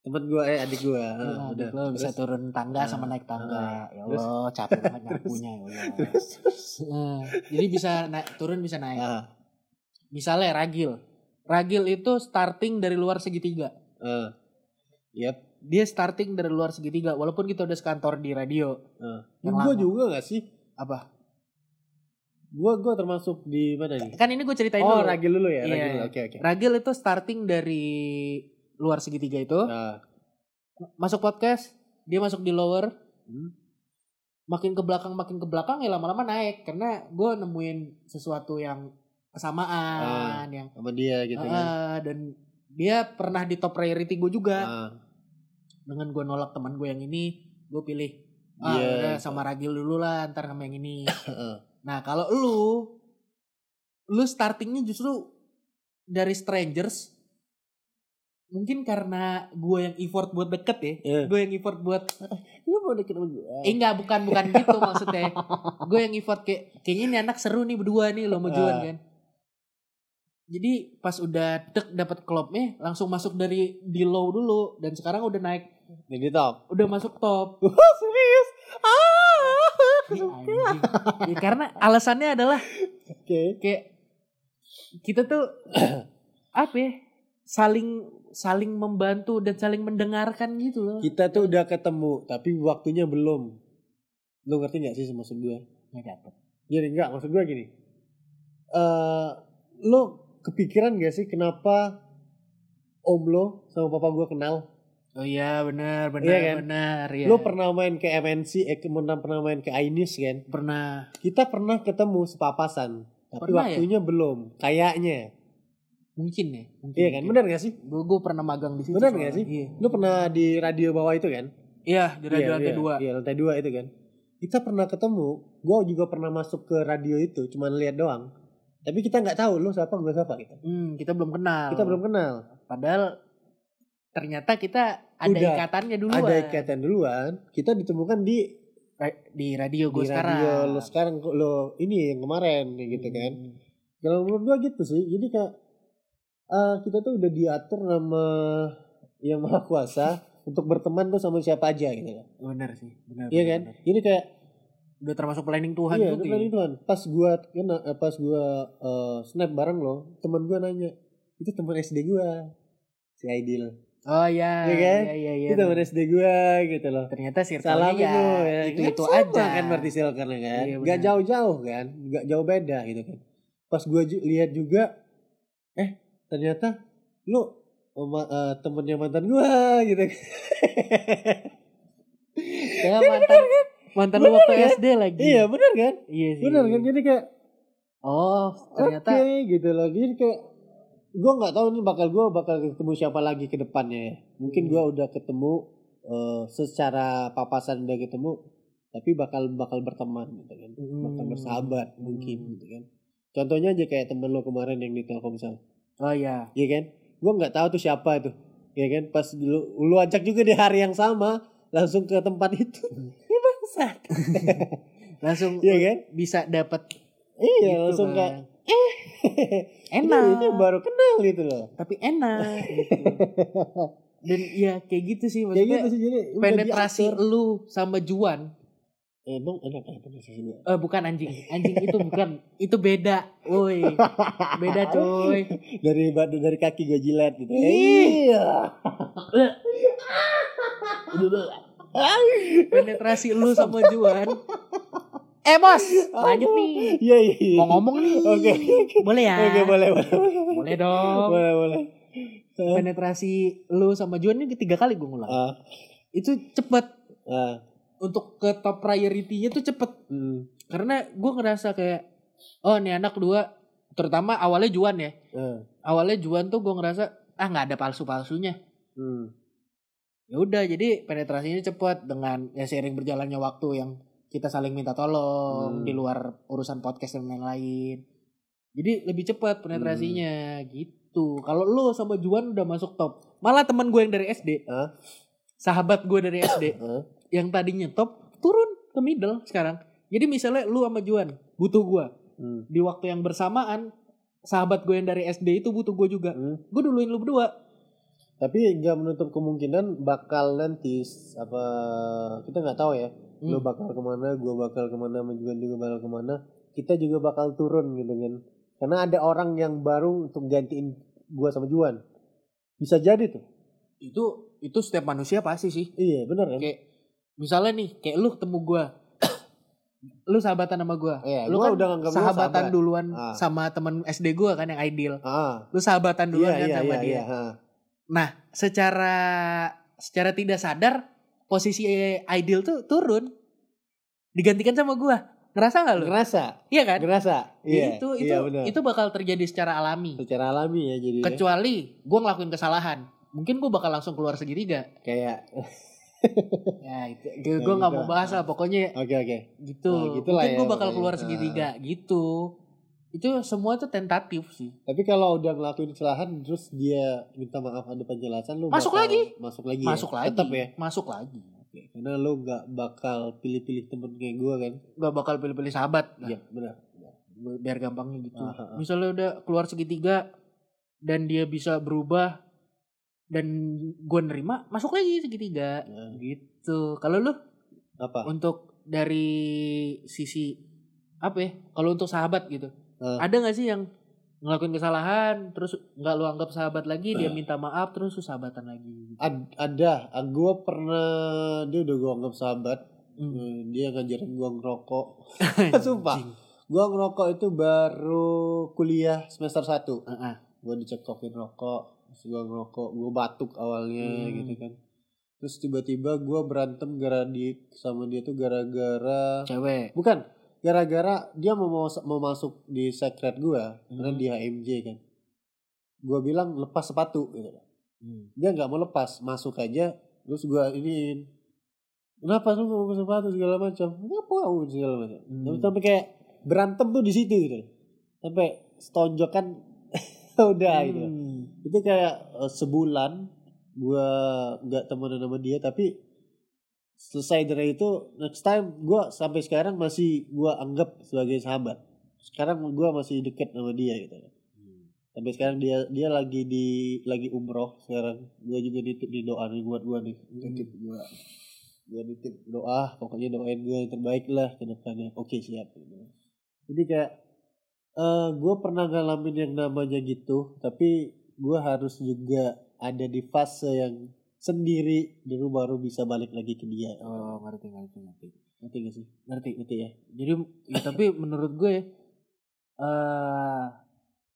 Temen gue eh adik gue. Nah, udah. lo bisa Terus? turun tangga Ah, sama naik tangga. ah. Ya Terus? Allah, capek banget nyapunya ya Allah. Nah, jadi bisa naik turun bisa naik. Ah, Misalnya ragil. Ragil itu starting dari luar segitiga. ah. Yap. Dia starting dari luar segitiga walaupun kita udah sekantor di radio. Ah. Yang Gue lama. juga gak sih? Apa? Gue gue termasuk di mana nih? Kan ini gue ceritain Oh dulu. ragil dulu ya. Iya. Ragil. Oke oke. Ragil itu starting dari luar segitiga itu. Ah. Masuk podcast, dia masuk di lower. Hmm. Makin ke belakang makin ke belakang ya lama-lama naik karena gue nemuin sesuatu yang kesamaan yang Sama dia gitu kan. Ah, dan dia pernah di top priority gue juga. Ah. Dengan gue nolak teman gue yang ini, gue pilih ah Iya, udah gitu. sama Ragil dulu lah, ntar sama yang ini. Nah kalau lu, lu startingnya justru dari strangers, mungkin karena gue yang effort buat deket ya, Iya. gue yang effort buat, Lu mau deket sama gue? eh enggak bukan bukan gitu maksudnya, gue yang effort kayak kayaknya ini anak seru nih berdua nih lo mau jualan kan. Jadi pas udah dek dapat klubnya langsung masuk dari di low dulu dan sekarang udah naik Jadi top. udah masuk top. Serius? Ah. Anjing. Ya, karena alasannya adalah Oke. kayak kita tuh apa ya, saling saling membantu dan saling mendengarkan gitu loh. Kita tuh udah ketemu, tapi waktunya belum. Lu ngerti gak sih maksud gue? Nggak dapet. Gini enggak, maksud gue gini. Eh, lu kepikiran gak sih kenapa om lo sama papa gue kenal? Oh iya benar benar Iya kan? benar ya. Lu pernah main ke MNC, eh pernah pernah main ke Ainis kan? pernah Kita pernah ketemu sepapasan, tapi Pernah ya? waktunya belum. Kayaknya. mungkin ya. Mungkin, Iya kan? Benar gak sih? Gue gue pernah magang di situ. Benar gak sih? Iya. Lu pernah di radio bawah itu kan? Iya di radio Iya, lantai iya, dua. Iya, lantai dua itu kan. Kita pernah ketemu, gue juga pernah masuk ke radio itu, cuman lihat doang. Tapi kita nggak tahu lu siapa gue siapa gitu. Hmm, kita belum kenal. Kita belum kenal. Padahal ternyata kita ada Udah. ikatannya duluan. Ada ikatan duluan. Kita ditemukan di di radio gue di sekarang. radio lo sekarang kok lo ini yang kemarin gitu kan. Hmm. Kalau menurut gue gitu sih. Jadi kayak eh, kita tuh udah diatur sama yang maha kuasa untuk berteman tuh sama siapa aja gitu kan. Benar sih, benar. Iya kan? Jadi kayak Udah termasuk planning Tuhan iya, juga. kan ya. itu kan. Pas gua kena eh, pas gua eh, snap bareng lo, teman gua nanya, "Itu teman SD gua." Si Aidil. Oh iya, Iya kan? iya iya iya. itu teman SD gua gitu loh. Ternyata circle Salam ya, itu ya. itu Kan itu sama aja. kan berarti circle kan. Iya, Gak benar. jauh-jauh kan. Gak jauh beda gitu kan. Pas gua ju- lihat juga eh ternyata lu sama eh, temennya mantan gua gitu. Ya mantan mantan lu waktu kan? SD lagi. iya, benar kan? Iya sih. Benar kan? Jadi kayak Oh, ternyata Oke gitu loh. Jadi kayak gue nggak tahu nih bakal gue bakal ketemu siapa lagi ke depannya. ya. Mungkin gue udah ketemu eh, secara papasan udah ketemu, tapi bakal bakal berteman gitu kan. Bakal Hmm. bersahabat Hmm. mungkin gitu kan. Contohnya aja kayak temen lo kemarin yang di Telkomsel, Oh iya. iya kan? Gue nggak tahu tuh siapa itu, ya kan? Pas lu, lu ajak juga di hari yang sama, langsung ke tempat itu. Ini bangsat. Langsung Iya kan? bisa dapat Iya, gitu langsung kan. kayak enak Ini baru kenal gitu loh. tapi enak gitu. dan ya kayak gitu sih Kayak maksudnya gitu sih jadi penetrasi lu sama Juan Emang enak ya penetrasinya? eh bukan anjing anjing itu bukan itu beda woi beda coy Dari batu dari kaki gue jilat gitu. Iya. penetrasi lu sama Juan eh bos lanjut nih. Iya iya. iya. mau ngomong nih. Oke. Oke. boleh ya? Oke boleh boleh. boleh dong. Boleh boleh. penetrasi lu sama Juan ini tiga kali gue ngulang. Ah, itu cepet. Ah, untuk ke top priority-nya tuh cepet. Hmm, karena gue ngerasa kayak oh nih anak dua terutama awalnya Juan ya. Ah, awalnya Juan tuh gue ngerasa ah nggak ada palsu palsunya hmm. ya udah jadi penetrasinya cepet dengan ya seiring berjalannya waktu yang kita saling minta tolong Hmm. di luar urusan podcast dan lain-lain jadi lebih cepat penetrasinya Hmm. gitu kalau lu sama Juan udah masuk top malah teman gue yang dari SD Hah? sahabat gue dari SD Ah, yang tadinya top turun ke middle sekarang jadi misalnya lu sama Juan butuh gue hmm, di waktu yang bersamaan sahabat gue yang dari SD itu butuh gue juga hmm. gue duluin lu berdua Tapi nggak menutup kemungkinan bakal nanti apa kita nggak tahu ya. Hmm. Lo bakal ke mana, gue bakal ke mana, Juan juga bakal ke mana. Kita juga bakal turun gitu kan. Karena ada orang yang baru untuk gantiin gue sama Juan. Bisa jadi tuh. itu itu setiap manusia pasti sih Iya bener kan? kayak misalnya nih kayak lu ketemu gua lu sahabatan sama gua Iya, lu gua kan udah sahabatan sahabat. duluan Ah. sama temen SD gua kan yang ideal Ah, lu sahabatan iya duluan kan iya sama iya dia iya. ah. nah secara secara tidak sadar posisi ideal tuh turun. Digantikan sama gua. Ngerasa nggak lu? Ngerasa, iya kan? Ngerasa. Iya, itu itu iya bener. itu bakal terjadi secara alami. Secara alami ya jadi kecuali gua ngelakuin kesalahan. Mungkin gua bakal langsung keluar segitiga kayak ya itu gue nggak gitu. mau bahas lah pokoknya oke oke. gitu. Nah, gitu lah mungkin ya, gue bakal keluar Ah. segitiga gitu itu semua tuh tentatif sih Tapi kalau udah ngelakuin kesalahan terus dia minta maaf ada penjelasan lu Masuk lagi. Masuk lagi. masuk ya? lagi Tetap ya. masuk lagi Oke, karena lu nggak bakal pilih-pilih temen kayak gue kan. gak bakal pilih-pilih sahabat Nah, Iya, benar. biar gampangnya gitu Ah, ah, ah. misalnya udah keluar segitiga dan dia bisa berubah dan gue nerima masuk lagi segitiga Nah, gitu kalau lu apa? untuk dari sisi apa ya kalau untuk sahabat gitu Ah. ada nggak sih yang ngelakuin kesalahan terus nggak lu anggap sahabat lagi dia minta maaf terus lu sahabatan lagi. Ad- ada, gue pernah dia udah gue anggap sahabat. Hmm. Eh, Dia ngajarin gue ngerokok. Sumpah. Gue ngerokok itu baru kuliah semester 1 Heeh. Gue dicekokin rokok, terus gue ngerokok, gue batuk awalnya Hmm. gitu kan. Terus tiba-tiba gue berantem gara di sama dia tuh gara-gara cewek bukan gara-gara dia mau mau, mau masuk di secret gue karena Hmm. di HMJ kan. Gue bilang lepas sepatu gitu. Hmm. Dia nggak mau lepas, masuk aja. Terus gue iniin. Kenapa lu mau lepas sepatu segala macam? Nggak mau segala macam. Hmm. Tapi Sampai kayak berantem tuh di situ gitu. Sampai setonjokan udah gitu. Hmm. Itu kayak eh, sebulan gua nggak temenan sama dia tapi selesai dari itu next time gua sampai sekarang masih gua anggap sebagai sahabat. Sekarang gua masih deket sama dia gitu. Sampai sekarang dia dia lagi di lagi umroh sekarang. Gua juga nitip di doa nih buat gua nih. Nitip gua. Gua nitip doa, pokoknya doain gua yang terbaik lah ke depannya. Oke, siap gitu. Jadi kayak eh gue pernah ngalamin yang namanya gitu, tapi gue harus juga ada di fase yang sendiri dulu baru bisa balik lagi ke dia. oh ngerti ngerti ngerti Ngerti gak sih? ngerti Ngerti ya? jadi ya, tapi menurut gue eh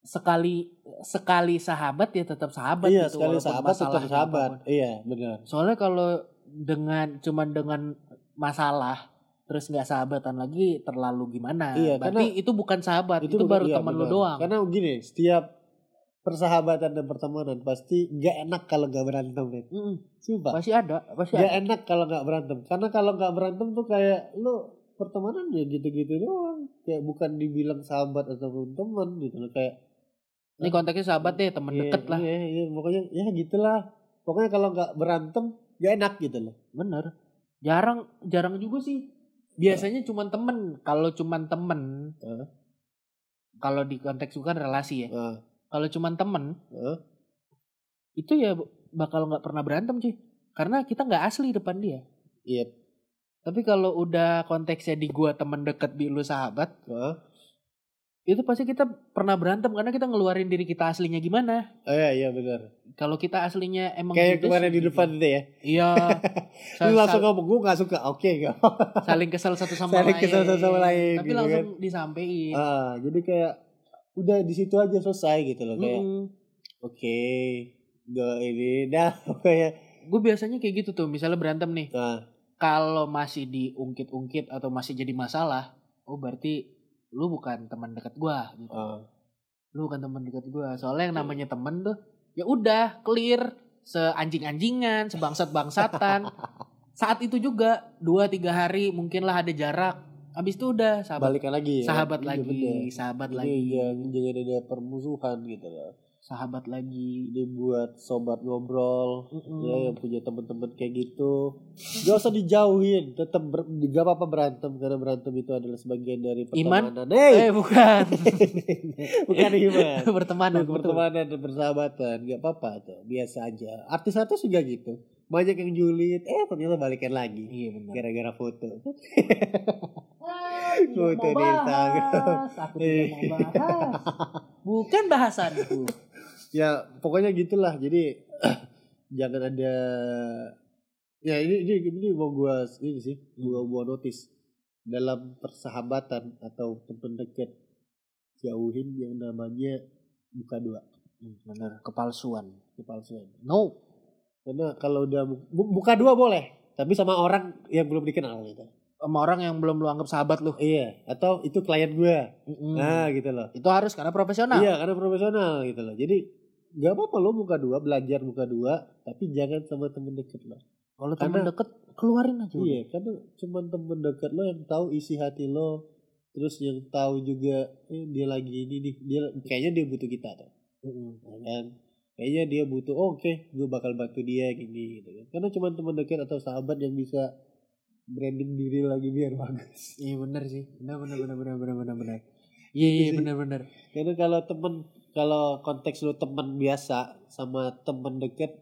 sekali sekali sahabat ya tetap sahabat iya, gitu, sekali sahabat tetap masalahnya sahabat. apa pun. Iya, benar. soalnya kalau dengan cuman dengan masalah terus nggak sahabatan lagi terlalu gimana Iya, berarti itu bukan sahabat itu, bukan- baru iya, teman lu doang Karena gini, setiap persahabatan dan pertemanan pasti nggak enak kalau nggak berantem, men. Mm-mm. Sumpah. pasti ada pasti Gak ada enak kalau nggak berantem. Karena kalau nggak berantem tuh kayak lu pertemanan ya gitu-gitu doang. Kayak bukan dibilang sahabat ataupun teman gitu loh kayak ini konteksnya sahabat deh teman Iya, deket lah Iya, iya, pokoknya ya gitulah. Pokoknya kalau nggak berantem gak enak gitu loh. bener jarang jarang juga sih biasanya cuman temen kalau cuman temen Hah? Kalau di konteks bukan relasi ya. Ah, Kalau cuman temen ah. itu ya bakal nggak pernah berantem cuy. Karena kita nggak asli depan dia. Iya. Tapi kalau udah konteksnya di gua temen deket di lu sahabat, Ah. itu pasti kita pernah berantem karena kita ngeluarin diri kita aslinya gimana. Oh, iya iya benar. Kalau kita aslinya emang Kayak judes, kemarin di gitu. depan itu ya. Iya. Lu langsung ngomong gue gak suka. Oke gak. saling kesel satu sama Saling lain. kesel satu sama lain, Tapi gitu langsung disampein. ah, jadi kayak udah di situ aja selesai gitu loh kayak. Mm-mm. Oke. Gue ini dah kayak. Gue biasanya kayak gitu tuh, misalnya berantem nih. Nah, Kalau masih diungkit-ungkit atau masih jadi masalah, oh berarti lu bukan teman dekat gua gitu. ah. Lu bukan teman dekat gua. Soalnya yang namanya temen tuh ya udah clear seanjing-anjingan, sebangsat-bangsatan. Saat itu juga dua tiga hari mungkinlah ada jarak. Habis itu udah sahabat balikan lagi ya. sahabat Iya, lagi, bener. sahabat Jadi lagi, jangan jangan ada permusuhan gitu loh. sahabat lagi. Ini buat sobat ngobrol Mm-mm. ya yang punya teman-teman kayak gitu. Gak usah dijauhin, tetap ber, gak apa-apa berantem karena berantem itu adalah sebagian dari Iman? pertemanan. Hey! Eh bukan. Bukan iman. Bertemanan betul. pertemanan dan persahabatan gak apa-apa tuh biasa aja artis-artis juga gitu banyak yang julid eh ternyata balikan lagi Iya benar. gara-gara foto Foto di Instagram. Aku tidak mau bahas. Bukan bahasanku. ya pokoknya gitulah jadi jangan ada ya ini ini ini mau gua ini sih gua gua notice dalam persahabatan atau teman dekat jauhin yang namanya buka dua Benar, kepalsuan. kepalsuan No. Karena kalau udah bu- bu- buka dua boleh tapi sama orang yang belum dikenal gitu Sama orang yang belum lu anggap sahabat lu. iya atau itu klien gua Mm-mm. nah gitu loh Itu harus karena profesional. iya karena profesional gitu loh jadi nggak apa-apa lo buka dua belajar buka dua tapi jangan sama temen deket lo Kalau teman Karena- deket keluarin aja. iya karena cuma temen deket lo yang tahu isi hati lo terus yang tahu juga eh, dia lagi ini nih dia kayaknya dia butuh kita tuh Mm-mm. ya kan kayaknya dia butuh oh, oke gue bakal bantu dia gini gitu kan karena cuma teman dekat atau sahabat yang bisa branding diri lagi biar bagus Iya benar sih. Benar benar benar benar benar benar benar. Iya iya benar benar. karena kalau temen kalau konteks lu teman biasa sama temen deket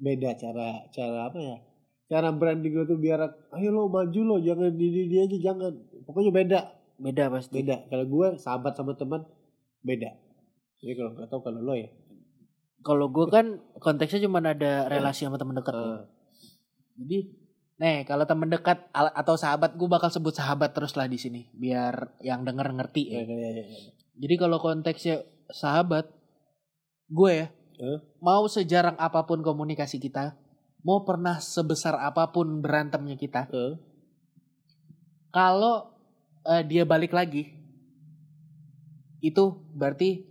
beda cara cara apa ya cara branding lo tuh biar ayo lo maju lo jangan ini dia aja jangan pokoknya beda Beda pasti. beda kalau gue sahabat sama teman beda jadi kalau nggak tahu kalau lo ya Kalau gue kan konteksnya cuma ada relasi sama teman dekat. ya. Ah, Jadi, nih kalau teman dekat atau sahabat gue bakal sebut sahabat terus lah di sini, biar yang denger ngerti ya, ya. ya, ya, ya. Jadi kalau konteksnya sahabat, gue ya Eh? mau sejarang apa pun komunikasi kita, mau pernah sebesar apa pun berantemnya kita, Eh? kalau eh, dia balik lagi, itu berarti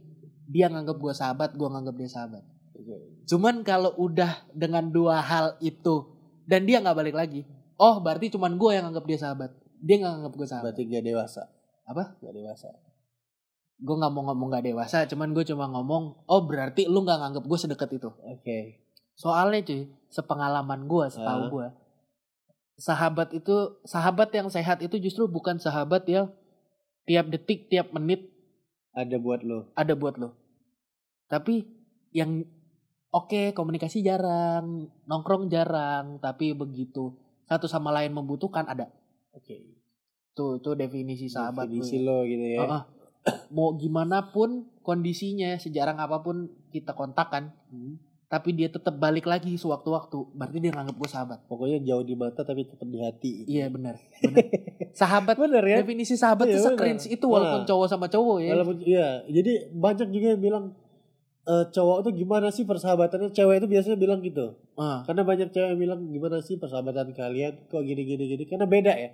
dia nganggap gue sahabat, gue nganggap dia sahabat. Oke. Cuman kalau udah dengan dua hal itu dan dia nggak balik lagi, oh berarti cuman gue yang anggap dia sahabat. Dia nggak anggap gue sahabat. Berarti gak dewasa. Apa? Gak dewasa. Gue nggak mau ngomong gak dewasa, cuman gue cuma ngomong, oh berarti lu nggak nganggap gue sedekat itu. Oke. Soalnya cuy, sepengalaman gue, setahu Ah. gue, sahabat itu, sahabat yang sehat itu justru bukan sahabat yang tiap detik, tiap menit Ada buat lo. ada buat lo. Tapi yang oke komunikasi jarang, nongkrong jarang, tapi begitu satu sama lain membutuhkan ada. Oke. Tuh, tuh definisi sahabat Definisi lo gitu ya. Heeh. Mau gimana pun kondisinya, sejarang apa pun kita kontakkan, Hmm. Tapi dia tetap balik lagi sewaktu-waktu, berarti dia nganggap gue sahabat. Pokoknya jauh di mata tapi tetap di hati. Iya benar. sahabat Bener ya. definisi sahabat Iya, benar. se-cringe itu walaupun Nah. cowok sama cowok ya. Walaupun iya, jadi banyak juga yang bilang eh, cowok tuh gimana sih persahabatannya? Cewek itu biasanya bilang gitu. Ah, Karena banyak cewek yang bilang gimana sih persahabatan kalian? Kok gini gini gini? Karena beda ya.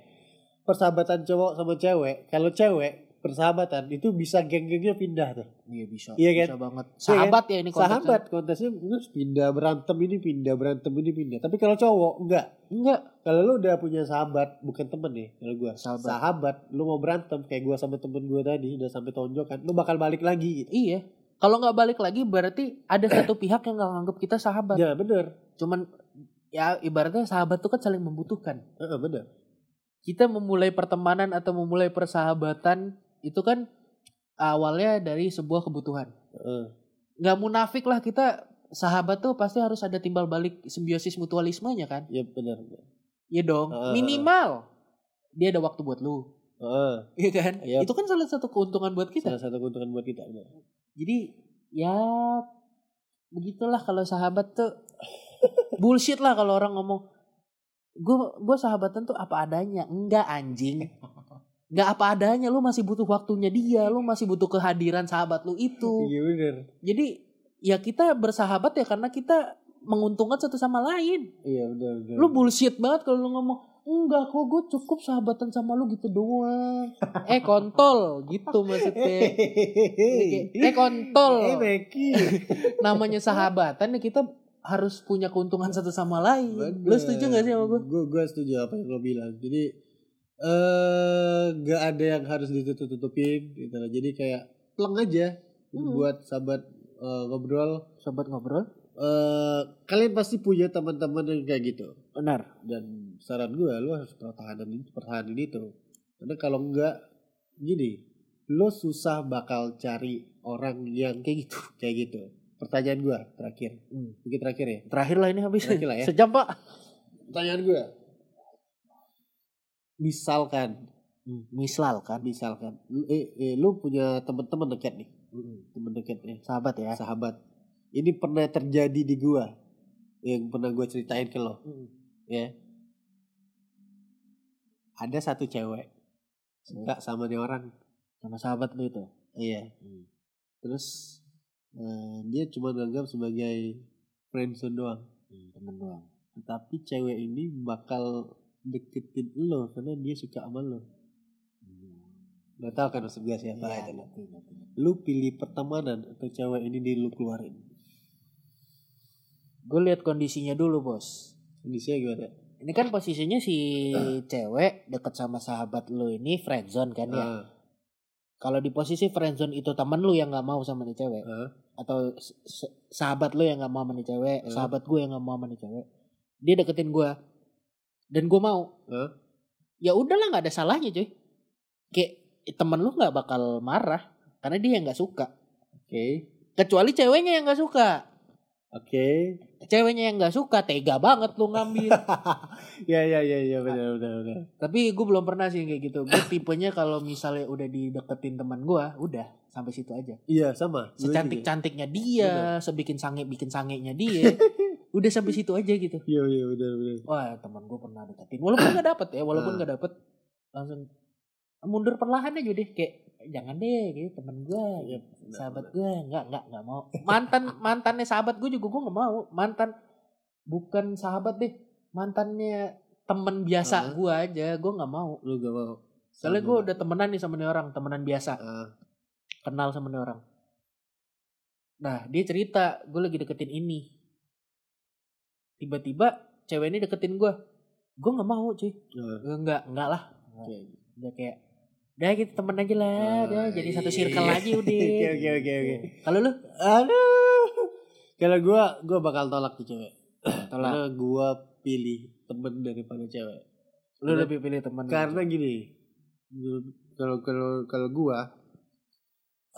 Persahabatan cowok sama cewek. Kalau cewek persahabatan itu bisa geng-gengnya pindah tuh. iya bisa. Iya kan? Bisa banget. Sahabat ya ini konteksnya. Sahabat kontesnya terus pindah berantem ini pindah berantem ini pindah. Tapi kalau cowok enggak. Enggak. Kalau lu udah punya sahabat, bukan temen nih, kalau gua Sahabat. sahabat, lu mau berantem kayak gua sama temen gua tadi udah sampai tonjokan, lu bakal balik lagi gitu. Iya. Kalau nggak balik lagi berarti ada satu pihak yang nggak nganggap kita sahabat. Ya bener, Cuman ya ibaratnya sahabat tuh kan saling membutuhkan. Heeh, bener. Kita memulai pertemanan atau memulai persahabatan itu kan awalnya dari sebuah kebutuhan. Heeh. Nggak munafik lah kita sahabat tuh pasti harus ada timbal balik simbiosis mutualismenya kan. Iya benar. Iya dong. Heeh. Minimal dia ada waktu buat lu. Heeh. Iya kan? Yap. Itu kan salah satu keuntungan buat kita. Salah satu keuntungan buat kita. benar. Jadi ya begitulah kalau sahabat tuh bullshit lah kalau orang ngomong gue gue sahabatan tuh apa adanya enggak anjing enggak apa adanya lu masih butuh waktunya dia lu masih butuh kehadiran sahabat lu itu Iya benar. jadi ya kita bersahabat ya karena kita menguntungkan satu sama lain Iya benar benar. lu bullshit banget kalau lu ngomong enggak kok gue cukup sahabatan sama lu gitu doang eh kontol gitu maksudnya eh kontol Eh Becky. namanya sahabatan ya kita harus punya keuntungan satu sama lain. Lu setuju gak sih sama gue? Gue gue setuju apa yang lo bilang. Jadi eh gak ada yang harus ditutup-tutupin gitu loh. Jadi kayak pleng aja Hmm. buat sahabat eh, ngobrol. Sobat ngobrol. eh kalian pasti punya teman-teman yang kayak gitu. Benar. Dan saran gue lu harus pertahanan itu, pertahanin itu. Karena kalau enggak gini, lo susah bakal cari orang yang Kayak gitu. kayak gitu. Pertanyaan gue terakhir, Hmm. mungkin terakhir ya. Terakhir lah ini habis. Terakhir lah ya. Sejam pak. Pertanyaan gue, misalkan, Misal kan. misalkan, lu, eh, eh, lu punya teman-teman dekat nih, teman dekat nih, Sahabat ya. sahabat. Ini pernah terjadi di gua, yang pernah gue ceritain ke lo, ya. Ada satu cewek suka sama nih orang, Sama sahabat lu itu. iya. Hmm. Terus eh, dia cuma nganggap sebagai friendzone doang. Temen doang. Tapi cewek ini bakal deketin lo karena dia suka sama lo. Gak tau kan maksud gue siapa Iya, itu lo. ngerti, ngerti. Lu pilih pertemanan atau cewek ini di lu keluarin. Gue lihat kondisinya dulu bos. Kondisinya gimana? Ini kan posisinya si cewek deket sama sahabat lu ini friendzone kan ya. Ah, Kalau di posisi friendzone itu temen lu yang nggak mau sama nih cewek. ah, atau sahabat lo yang nggak mau sama nih cewek, Hmm. sahabat gue yang nggak mau sama nih cewek, dia deketin gue, dan gue mau, ah. ya udahlah nggak ada salahnya cuy, kayak eh, temen lu nggak bakal marah karena dia yang nggak suka, Oke. kecuali ceweknya yang nggak suka, Oke. ceweknya yang nggak suka tega banget lu ngambil, Ya ya ya ya benar benar benar. tapi gue belum pernah sih kayak gitu, gue tipenya kalau misalnya udah dideketin teman gue, udah sampai situ aja, Iya sama. Secantik cantiknya dia, sebikin sange bikin sangenya dia, udah sampai situ aja gitu. Iya iya benar benar. Wah teman gue pernah deketin. Walaupun gak dapet ya Walaupun Ah. gak dapet Langsung Mundur perlahan aja deh Kayak Jangan deh Kayak temen gue Iya, Sahabat gue Nggak nggak nggak mau. Mantan Mantannya sahabat gue juga gue gak mau. Mantan Bukan sahabat deh Mantannya Temen biasa Ah. gue aja Gue gak mau. Lu gak mau. Soalnya gue udah temenan nih sama nih orang Temenan biasa. Ah, Kenal sama nih orang. Nah dia cerita Gue lagi deketin ini Tiba-tiba Cewek ini deketin gue Gue gak mau cuy ah. Enggak Enggak lah Oke. udah kayak udah kita temen aja lah Oh, udah jadi satu iya. circle lagi udah Oke oke oke oke. kalau lu Aduh. Kalau gua gua bakal tolak tuh cewek. tolak Karena gua pilih temen daripada cewek. lu lebih pilih temen Karena gini, kalau kalau kalau gua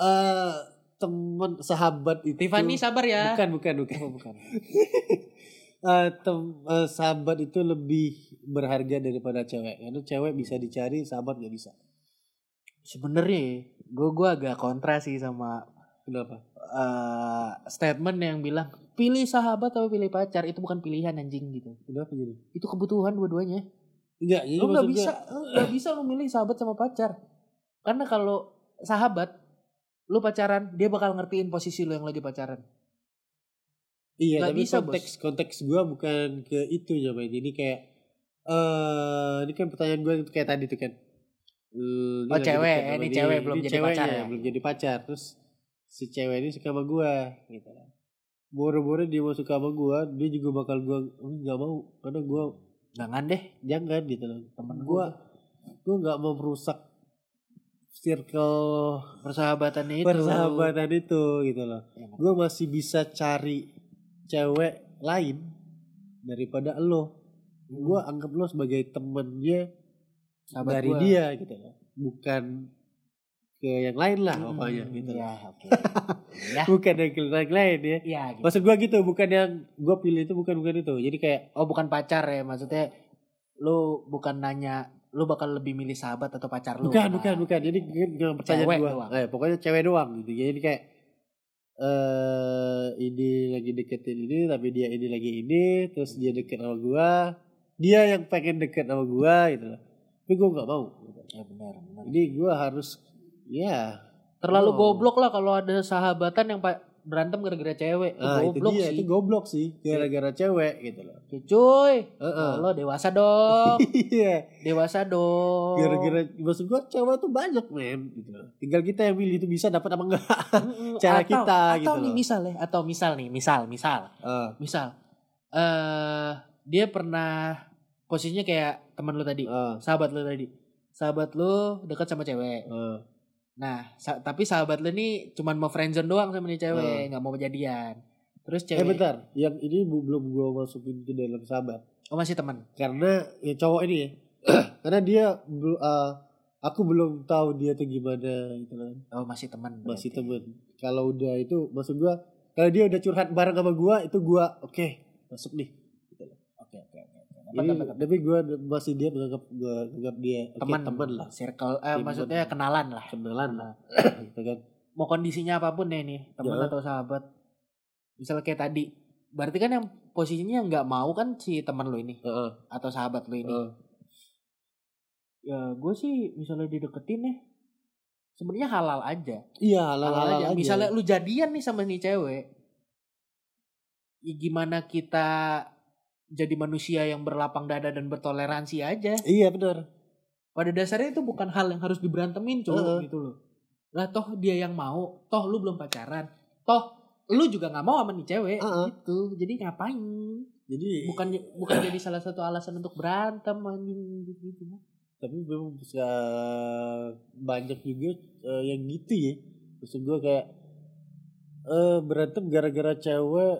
eh temen sahabat itu Tiffany sabar ya bukan bukan bukan. oh, bukan Eh, tem- eh, sahabat itu lebih berharga daripada cewek. Karena cewek bisa dicari, sahabat nggak bisa. sebenarnya gue gue agak kontra sih sama Kenapa? eh, statement yang bilang pilih sahabat atau pilih pacar itu bukan pilihan anjing gitu Kenapa jadi? itu kebutuhan dua-duanya Enggak, lu nggak bisa lu nggak bisa lu milih sahabat sama pacar karena kalau sahabat lu pacaran dia bakal ngertiin posisi lu yang lagi pacaran Iya, Nggak tapi bisa, konteks konteks gue bukan ke itu ya, Bay. Jadi kayak eh ini kan pertanyaan gue kayak tadi tuh kan. Eh, Oh, cewek, sama ini dia. cewek belum Ini jadi pacar ya? Belum jadi pacar. Terus si cewek ini suka sama gue gitu. Boro-boro dia mau suka sama gue, dia juga bakal gue nggak mau karena gue jangan deh jangan gitu loh. temen Gue gue nggak mau merusak circle persahabatannya itu persahabatan itu gitu loh. Ya, Gue masih bisa cari cewek lain daripada lo. Gue anggap lo sebagai temennya sahabat dari gua. dia gitu loh. Bukan ke yang lain lah Hmm, pokoknya gitu. Ya, oke. ya. Bukan yang ke yang lain ya. Iya, gitu. Maksud gua gitu, bukan yang gua pilih itu bukan bukan itu. Jadi kayak Oh, bukan pacar ya, maksudnya lu bukan nanya lu bakal lebih milih sahabat atau pacar lu. bukan bukan bukan. Jadi dengan pertanyaan Cewek gua, doang. eh pokoknya cewek doang gitu. Jadi kayak eh ini lagi deketin ini tapi dia ini lagi ini terus dia deket sama gua dia yang pengen deket sama gua gitu loh tapi gua nggak mau. Ya benar, benar. jadi gua harus ya Terlalu Oh. goblok lah kalau ada sahabatan yang pa- berantem gara-gara cewek. Itu ah, itu goblok dia sih. itu goblok sih gara-gara cewek gitu loh Ya, cuy, Heeh. lo dewasa dong. iya dewasa dong. gara-gara maksud gua cewek tuh banyak men gitu loh tinggal kita yang milih itu bisa dapat apa enggak cara atau, kita atau gitu nih loh. misal ya, atau misal nih, misal, misal, Ah, misal. eh dia pernah posisinya kayak teman lu tadi, ah, sahabat lu tadi. Sahabat lu dekat sama cewek. ah. Nah, sa- tapi sahabat lu nih cuman mau friendzone doang sama nih Hmm. cewek, nggak mau jadian. Terus eh cewek, bentar yang ini belum gua masukin ke dalam sahabat oh masih teman. karena ya cowok ini ya karena dia ah, aku belum tahu dia tuh gimana gitu kan Oh masih teman. masih temen kalau udah itu maksud gua kalau dia udah curhat bareng sama gua itu gua oke masuk nih Oke oke oke. Jadi, dapat. tapi gua masih dia menganggap gua menganggap dia Teman, teman lah Circle, eh, Teman. maksudnya kenalan lah. kenalan lah gitu kan Mau kondisinya apa pun deh nih, teman Ya. atau sahabat. Misalnya kayak tadi, berarti kan yang posisinya nggak mau kan si teman lu ini Heeh, atau sahabat lu ini. heeh. Ya gue sih misalnya dideketin ya, sebenarnya halal aja. iya Halal, halal aja. aja Misalnya lu jadian nih sama nih cewek, ya gimana kita jadi manusia yang berlapang dada dan bertoleransi aja. iya benar pada dasarnya itu bukan hal yang harus diberantemin cuy Heeh. gitu loh lah toh dia yang mau toh lu belum pacaran toh lu juga nggak mau sama nih cewek Heeh. gitu jadi ngapain jadi bukan bukan jadi salah satu alasan untuk berantem anjing gitu, gitu. tapi memang bisa banyak juga eh, yang gitu ya maksud gue kayak eh berantem gara-gara cewek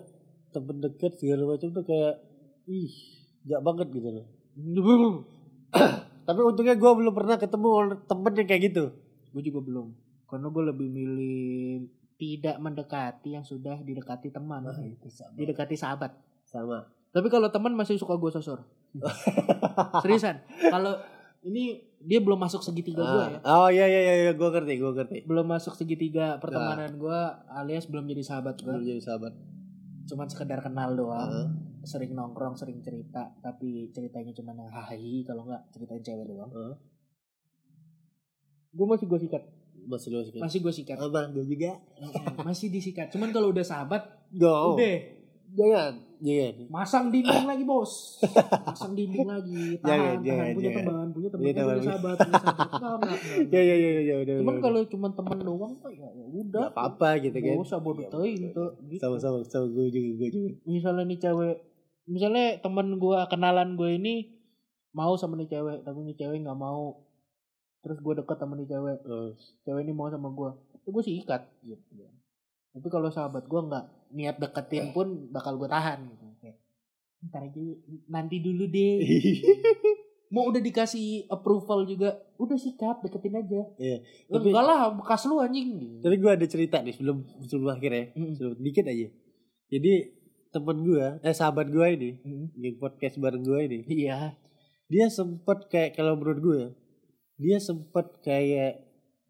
temen deket segala macam tuh kayak ih gak banget gitu loh. Tapi untungnya gue belum pernah ketemu temen yang kayak gitu. Gue juga belum. Karena gue lebih milih tidak mendekati yang sudah didekati teman. Itu sama. Didekati sahabat. Sama. Tapi kalau teman masih suka gue sosor. Seriusan? Kalau ini dia belum masuk segitiga gue ya. Oh iya iya iya gue ngerti gue ngerti. Belum masuk segitiga pertemanan gue alias belum jadi sahabat gue belum jadi sahabat. Cuman sekedar kenal doang. Heeh. Sering nongkrong sering cerita tapi ceritanya cuman yang hahi kalau nggak ceritain cewek doang. Heeh. gue masih gue sikat. Masih lu masih masih gue sikat. Apa gue juga. Masih disikat. Cuman kalau udah sahabat go. udah. Jangan jangan. Masang dinding lagi bos. Masang dinding lagi. Jangan, tahan. jangan, tahan punya jangan. teman punya teman Punya teman. sahabat punya sahabat. Ya ya ya ya udah cuman kalau cuman temen doang tuh ya ya udah. Gak apa-apa gitu kan. Gak usah bodoh teuing tuh gitu. Sama-sama, sama gue juga, gue juga. misalnya nih cewek misalnya temen gue kenalan gue ini mau sama nih cewek tapi nih cewek nggak mau. Terus gue deket sama nih cewek Oh, cewek ini mau sama gue itu gue sih ikat gitu. Tapi kalau sahabat gue nggak niat deketin pun bakal gue tahan gitu. Kayak ntar aja nanti dulu deh. Mau udah dikasih approval juga udah sikat deketin aja. Iya, tapi, enggak lah bekas lu anjing Tapi gue ada cerita nih sebelum sebelum akhir ya. Mm. Sebelum, dikit aja. Jadi temen gue, eh sahabat gue ini, Mm. yang podcast bareng gue ini, iya. Dia sempet kayak kalau menurut gue, dia sempet kayak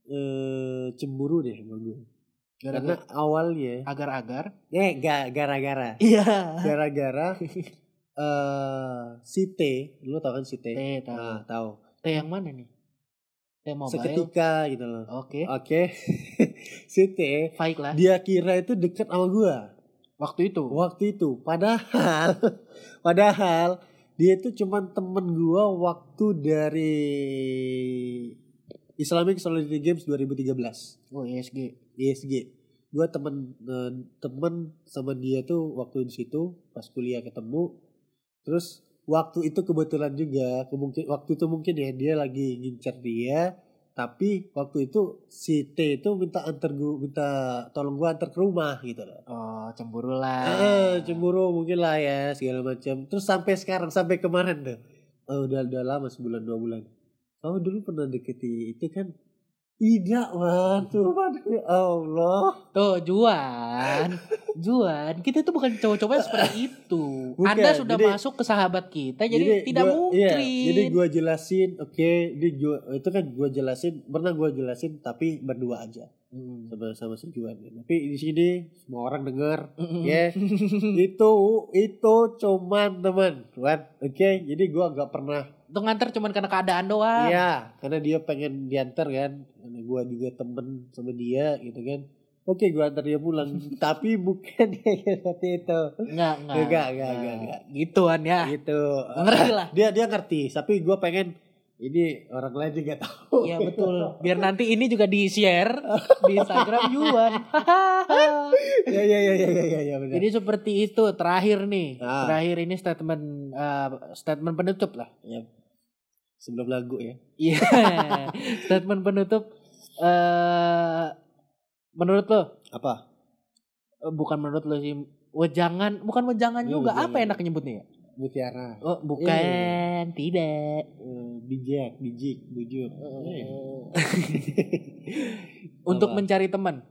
eh cemburu deh sama gue. Karena gara-gara awalnya, agar-agar? Eh ga, gara-gara, iya. Gara-gara eh si T, lu tau kan si T? tahu Nah, tahu. teh yang mana nih? Teh mobile? Seketika gitu loh. oke. Oke, si T baik lah. dia kira itu deket sama gua waktu itu waktu itu. Padahal, padahal dia itu cuman temen gua waktu dari Islamic Solidarity Games 2013 oh ISG ISG. Gua temen eh, temen sama dia tuh waktu di situ pas kuliah ketemu. Terus waktu itu kebetulan juga kemungkin waktu itu mungkin ya dia lagi ngincar dia tapi waktu itu si T itu minta antar gua minta tolong gua antar ke rumah gitu loh. oh cemburu lah Eh, cemburu mungkin lah ya segala macam. Terus sampai sekarang sampai kemarin tuh. Oh, udah udah lama sebulan dua bulan. Kamu dulu pernah deketi itu kan? Tidak, man. Tuhan, ya Allah. Tuh, Juan. Juan, kita tuh bukan cowok-cowok seperti itu. Bukan, Anda sudah jadi- masuk ke sahabat kita, jadi, tidak gua- mungkin. iya, jadi gue jelasin, oke, ini gua, itu kan gue jelasin, pernah gue jelasin, tapi berdua aja Hmm. sama sama si Juan. Tapi di sini semua orang dengar, Mm-mm. ya itu itu cuman teman, Juan, oke. Jadi gue gak pernah, Itu nganter cuman karena keadaan doang. iya, karena dia pengen diantar kan, karena gue juga temen sama dia gitu kan. Oke, gue antar dia pulang, tapi bukan seperti itu. Enggak, enggak. Enggak, enggak, enggak, enggak. Gituan ya. gitu Ngerti lah. dia dia ngerti tapi gue pengen ini orang lain juga tahu Iya betul. Biar nanti ini juga di share di Instagram Juan. ya ya ya ya ya ya, ya benar Jadi seperti itu terakhir nih. Ah. Terakhir ini statement eh, statement penutup lah. Ya. sebelum lagu ya Iya. statement penutup eh menurut lo apa Eh, bukan menurut lo sih wejangan bukan wejangan Iya, juga wejangan. apa enak nyebutnya ya? Mutiara Oh, bukan, tidak. Eh, bijak bijik bujuk Eh. Untuk Apa? mencari teman,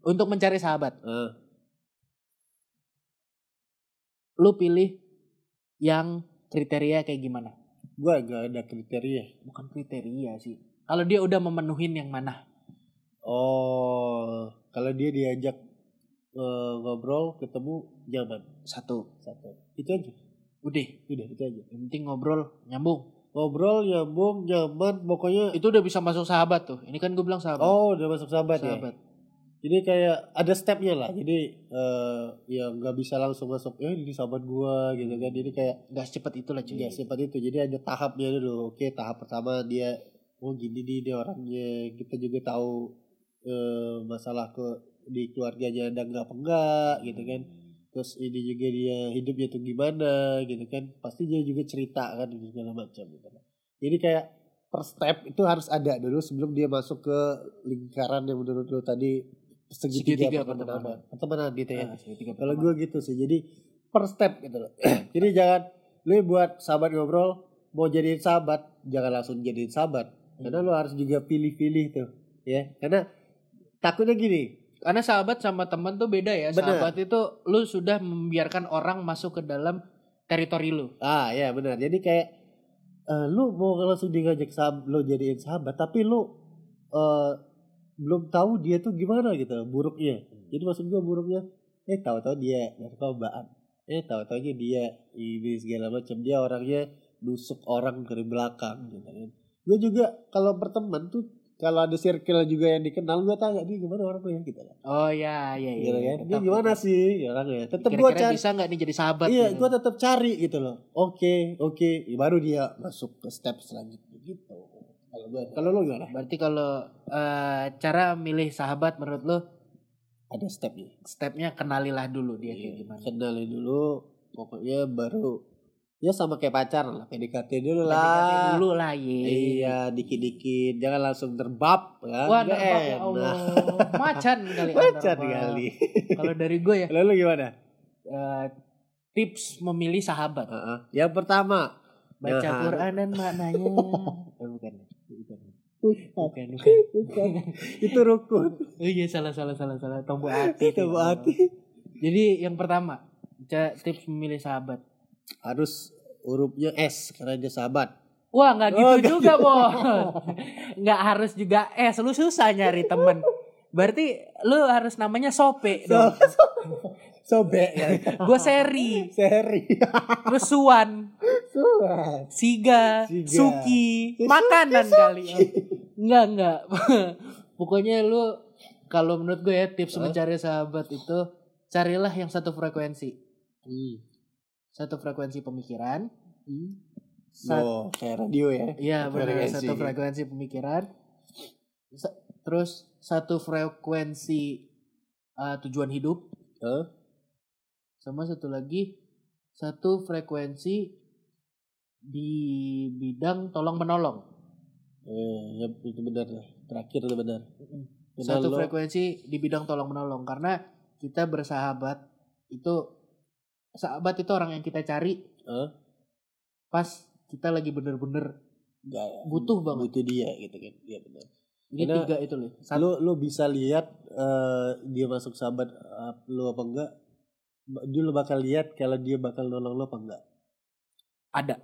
untuk mencari sahabat, Ah, lu pilih yang kriteria kayak gimana? gue gak ada kriteria Bukan kriteria sih. Kalau dia udah memenuhin yang mana? oh kalau dia diajak eh, ngobrol ketemu nyaman Satu. satu itu aja Udah, udah itu aja yang penting ngobrol nyambung. ngobrol nyambung nyaman pokoknya Itu udah bisa masuk sahabat tuh. Ini kan gue bilang sahabat. oh udah masuk sahabat, ya sahabat. Jadi kayak ada stepnya lah. Jadi eh ya nggak bisa langsung masuk. Eh ini sahabat gua gitu kan. Jadi kayak Gak secepat itulah cuy. nggak secepat itu. Jadi ada tahapnya dulu. Oke tahap pertama dia oh gini nih dia orangnya. Kita juga tahu eh masalah ke di keluarganya ada nggak apa enggak gitu kan. Terus ini juga dia hidupnya tuh gimana gitu kan. Pasti dia juga cerita kan gitu, segala macam gitu. Jadi kayak per step itu harus ada dulu sebelum dia masuk ke lingkaran yang menurut lo tadi segitiga, Segitiga pertemanan. Pertemanan gitu ya. Ah, Kalau gue gitu sih. Jadi per step gitu loh. Jadi jangan lu buat sahabat ngobrol mau jadiin sahabat, jangan langsung jadiin sahabat. Karena lu harus juga pilih-pilih tuh, ya. Karena takutnya gini, Karena sahabat sama teman tuh beda ya. Bener. Sahabat itu lu sudah membiarkan orang masuk ke dalam teritori lu. ah ya benar. Jadi kayak eh, lu mau langsung diajak sahabat, lu jadiin sahabat, tapi lu eh, belum tahu dia tuh gimana gitu buruknya. Jadi maksud gue buruknya, eh tahu-tahu dia narkobaan, eh tahu-tahu dia ini segala macam dia orangnya nusuk orang dari belakang gitu kan. Gue juga kalau berteman tuh kalau ada circle juga yang dikenal gue tanya dia gimana orangnya gitu lah. Oh ya, ya, ya. Gitu kan. Dia gimana tetap. sih orangnya? Tetap gue cari bisa nggak nih jadi sahabat? Iya, gitu? gue tetap cari gitu loh. Oke, oke, Ya, baru dia masuk ke step selanjutnya gitu. Kalau gue, kalau lo gimana? Berarti kalau eh, cara milih sahabat menurut lu Ada stepnya. stepnya kenalilah dulu dia kayak Iya, gimana. Kenalin dulu, pokoknya baru ya sama kayak pacar lah, PDKT dulu PDKT lah. dulu lah ye. Iya, dikit-dikit, jangan langsung terbab kan. Wah, Nggak nambah ya. Allah. Macan kali. Macan kali. Kalau dari gue ya, Lalu gimana? eh, tips memilih sahabat. Heeh. Yang pertama, Baca Nah. Quran dan maknanya. oh, bukan. Bukan. Bukan, bukan. itu rukun. Oh iya salah salah salah salah tombol hati. Itu hati. Jadi yang pertama, tips memilih sahabat. Harus hurufnya S karena dia sahabat. Wah nggak gitu Oh, juga bos. nggak harus juga S. Lu susah nyari temen. Berarti lu harus namanya Sope So, dong. sobek ya. Gue Seri, Seri. terus Suwan, Suat. Siga, Siga. Suki, Ya, makanan Suki, kali. Enggak enggak. Pokoknya lu kalau menurut gue ya tips Hah? mencari sahabat itu carilah yang satu frekuensi. Hmm. Satu frekuensi pemikiran. Sa- Oh, kayak radio ya. Iya benar satu frekuensi pemikiran. Sa- terus satu frekuensi uh, tujuan hidup. Hah? Sama satu lagi satu frekuensi di bidang tolong menolong. Eh, ya, itu benar. Terakhir itu benar. Karena Satu lo- frekuensi di bidang tolong menolong karena kita bersahabat itu sahabat itu orang yang kita cari Hah? pas kita lagi bener-bener Nggak- Butuh banget. Butuh dia gitu kan. Iya benar. Ini Karena- tiga itu loh. Satu, lu lu bisa lihat eh, dia masuk sahabat eh, lu apa enggak dia lu bakal lihat kalau dia bakal nolong lu apa enggak ada.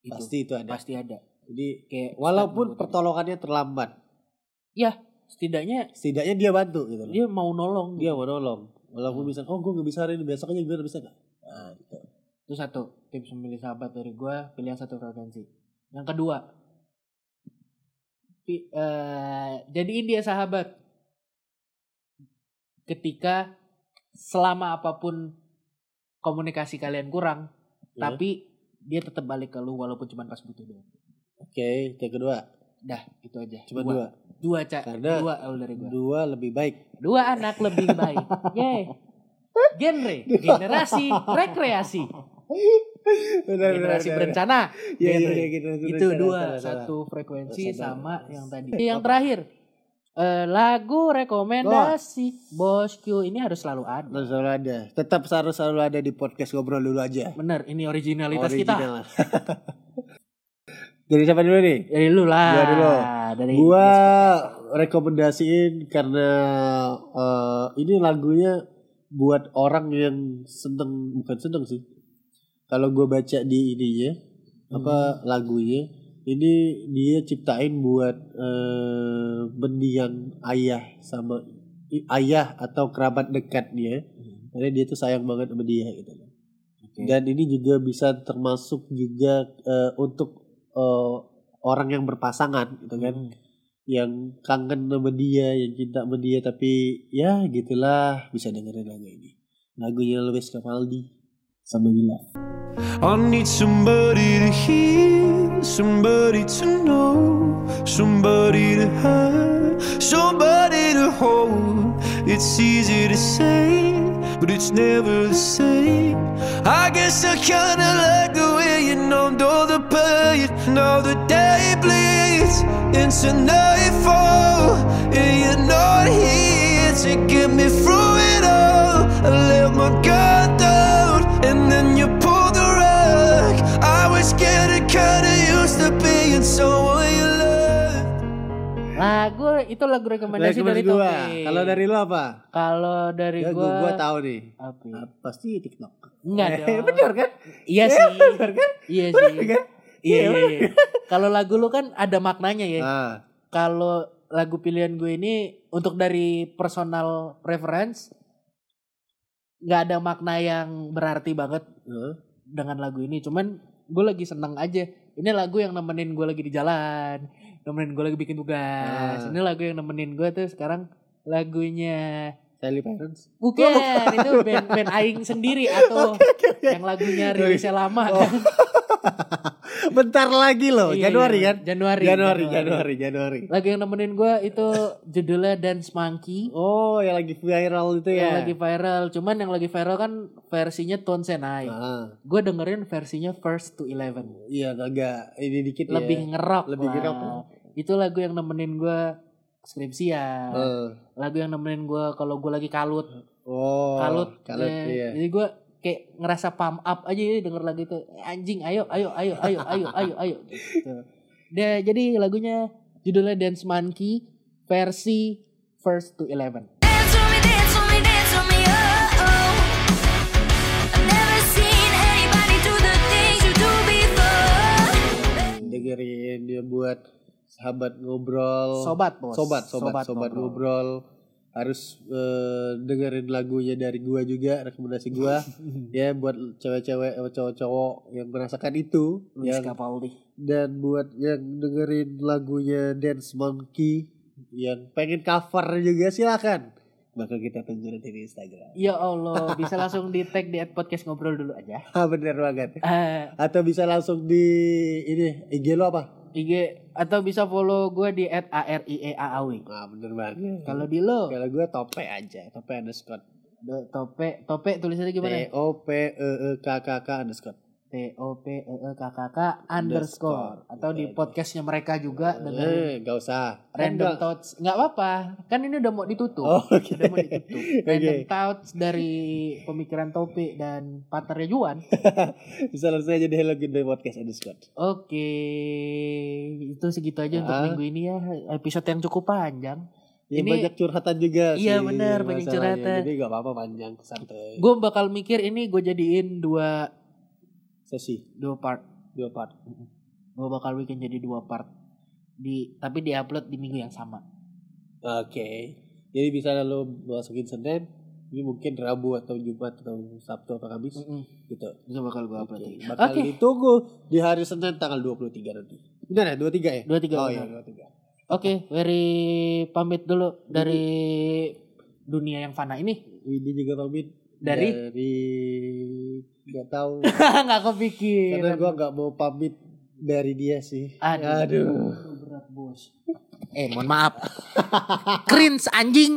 Itu. pasti itu ada Pasti ada. jadi Kayak walaupun pertolongannya terlambat Ya, setidaknya setidaknya dia bantu gitu loh. dia mau nolong. dia mau nolong walaupun Hmm. bisa oh gue gak bisa hari ini besok aja gue bisa gak nah, gitu. Itu satu tips memilih sahabat dari gua pilih yang satu frekuensi. Yang kedua, pi- eh, jadiin dia sahabat. Ketika selama apa pun komunikasi kalian kurang, Ya. tapi dia tetap balik ke lu walaupun cuma pas butuh doang. oke yang kedua Dah, itu aja. cuma dua Dua, cak. Dua dari gua. dua lebih baik Dua anak lebih baik. Yeay. Genre, generasi rekreasi, generasi berencana. Iya, iya, genre. iya, generasi itu berencana, dua, salah, satu frekuensi Salah. sama yang tadi. Yang terakhir, eh, lagu rekomendasi Bosku ini harus selalu ada. Harus selalu ada tetap harus selalu ada di podcast ngobrol dulu aja Bener, ini originalitas kita. Original. Dari siapa dulu nih? Dari lu lah. Gua dulu. Dari Gua rekomendasiin karena eh, ini lagunya buat orang yang seneng bukan seneng sih. Kalau gue baca di ininya apa lagunya ini dia ciptain buat eh, mendiang ayah sama ayah atau kerabat dekat dia karena dia tuh sayang banget sama dia gitu. Oke. Dan ini juga bisa termasuk juga eh, untuk eh, orang yang berpasangan gitu kan Hmm. Yang kangen sama dia, yang cinta sama dia tapi ya gitulah bisa dengerin lagu ini. Lagunya Luis Capaldi sama Gila. I need somebody to hear, somebody to know, somebody to have, somebody to hold. It's easy to say, but it's never the same. I guess I kinda like the way you numbed all the. Now the day bleeds into nightfall, and you're not here to get me through it all. I let my guard down, and then you pulled the rug. I was getting kinda used to being someone you loved. Lagu itu lagu rekomendasi dari gua. Topik. Kalau dari lu apa? Kalau dari Ya, gua, gua, tahu nih. apa pasti TikTok. Enggak dong. Bener kan? Iya sih. Bener kan? Iya Bener sih. kan? Iya, Iya, iya, iya. Kalau lagu lu kan ada maknanya ya. Ah, Kalau lagu pilihan gue ini untuk dari personal preference nggak ada makna yang berarti banget eh. dengan lagu ini. Cuman gue lagi seneng aja. Ini lagu yang nemenin gue lagi di jalan, nemenin gue lagi bikin tugas. Ah. Ini lagu yang nemenin gue tuh sekarang lagunya Sally Parents. bukan itu band band aing sendiri atau yang lagunya rilisnya lama Oh, Bentar lagi loh, Iya, Januari iya. kan? Januari, Januari, Januari. Januari. Lagu yang nemenin gue itu judulnya Dance Monkey. Oh, yang lagi viral itu Yang ya. lagi viral. Cuman yang lagi viral kan versinya Tone Senai. Ah, Gue dengerin versinya First to Eleven. iya agak ini dikit ya. Lebih ngerok Lebih lah. ngerok. Itu lagu yang nemenin gue skripsian. Eh, Lagu yang nemenin gue kalau gue lagi kalut. Oh, kalut. kalut Eh, iya. Jadi gue kayak ngerasa pump up aja ya denger lagu itu. Anjing, ayo, ayo, ayo, ayo, ayo, ayo, ayo. Gitu. Dia, jadi lagunya judulnya Dance Monkey versi First to Eleven. Oh, oh. I've never seen anybody do the things you do before. dengerin dia buat sahabat ngobrol. Sobat, bos. Sobat, sobat, sobat, ngobrol. Harus eh, dengerin lagunya dari gua juga, rekomendasi gua. ya buat cewek-cewek cowok-cowok yang merasakan itu Luis yang Capaldi. dan buat yang dengerin lagunya Dance Monkey yang pengen cover juga silakan. Bakal kita tunggu nanti di Instagram. Ya Allah, bisa langsung di tag di podcast ngobrol dulu aja. Ah bener banget. Eh, Atau bisa langsung di ini IG lo apa? IG atau bisa follow gue di @arieaaw. Ah bener banget. Kalau di lo, Kalau gue tope aja, tope underscore. Do- tope, tope tulisannya T gimana? O P E E K K K underscore. T T O P E E K K K underscore atau di podcastnya mereka juga dengan Eh, gak usah. Random Enggak. Thoughts nggak apa-apa kan ini udah mau ditutup Oh, oke. udah mau ditutup Random Oke. Thoughts dari pemikiran Topik dan partnernya Juan Bisa langsung aja di Hello Day Podcast underscore. Oke, itu segitu aja untuk Ah. minggu ini ya. Episode yang cukup panjang. Ya, Ini- banyak curhatan juga Iya, sih benar, banyak curhatan. Jadi gak apa-apa panjang santai. Gue bakal mikir ini gue jadiin dua Sesi dua part. dua part. Gue bakal bikin jadi dua part. Di tapi diupload di minggu yang sama. Oke. Jadi bisa lo masukin Senin, ini mungkin Rabu atau Jumat atau Sabtu atau Kamis gitu. Itu bakal gue upload. Oke. ya. Bakal Oke. ditunggu di hari Senin tanggal 23 nanti. Benar ya? 23 ya? Dua tiga. Oh benar. iya, 23. Oke, Very pamit dulu dari dunia yang fana ini. Ini juga pamit Dari? dari nggak tahu Nggak kepikir. karena gua nggak mau pamit dari dia sih. Aduh. Aduh. Berat bos. Eh, mohon maaf. Cringe anjing.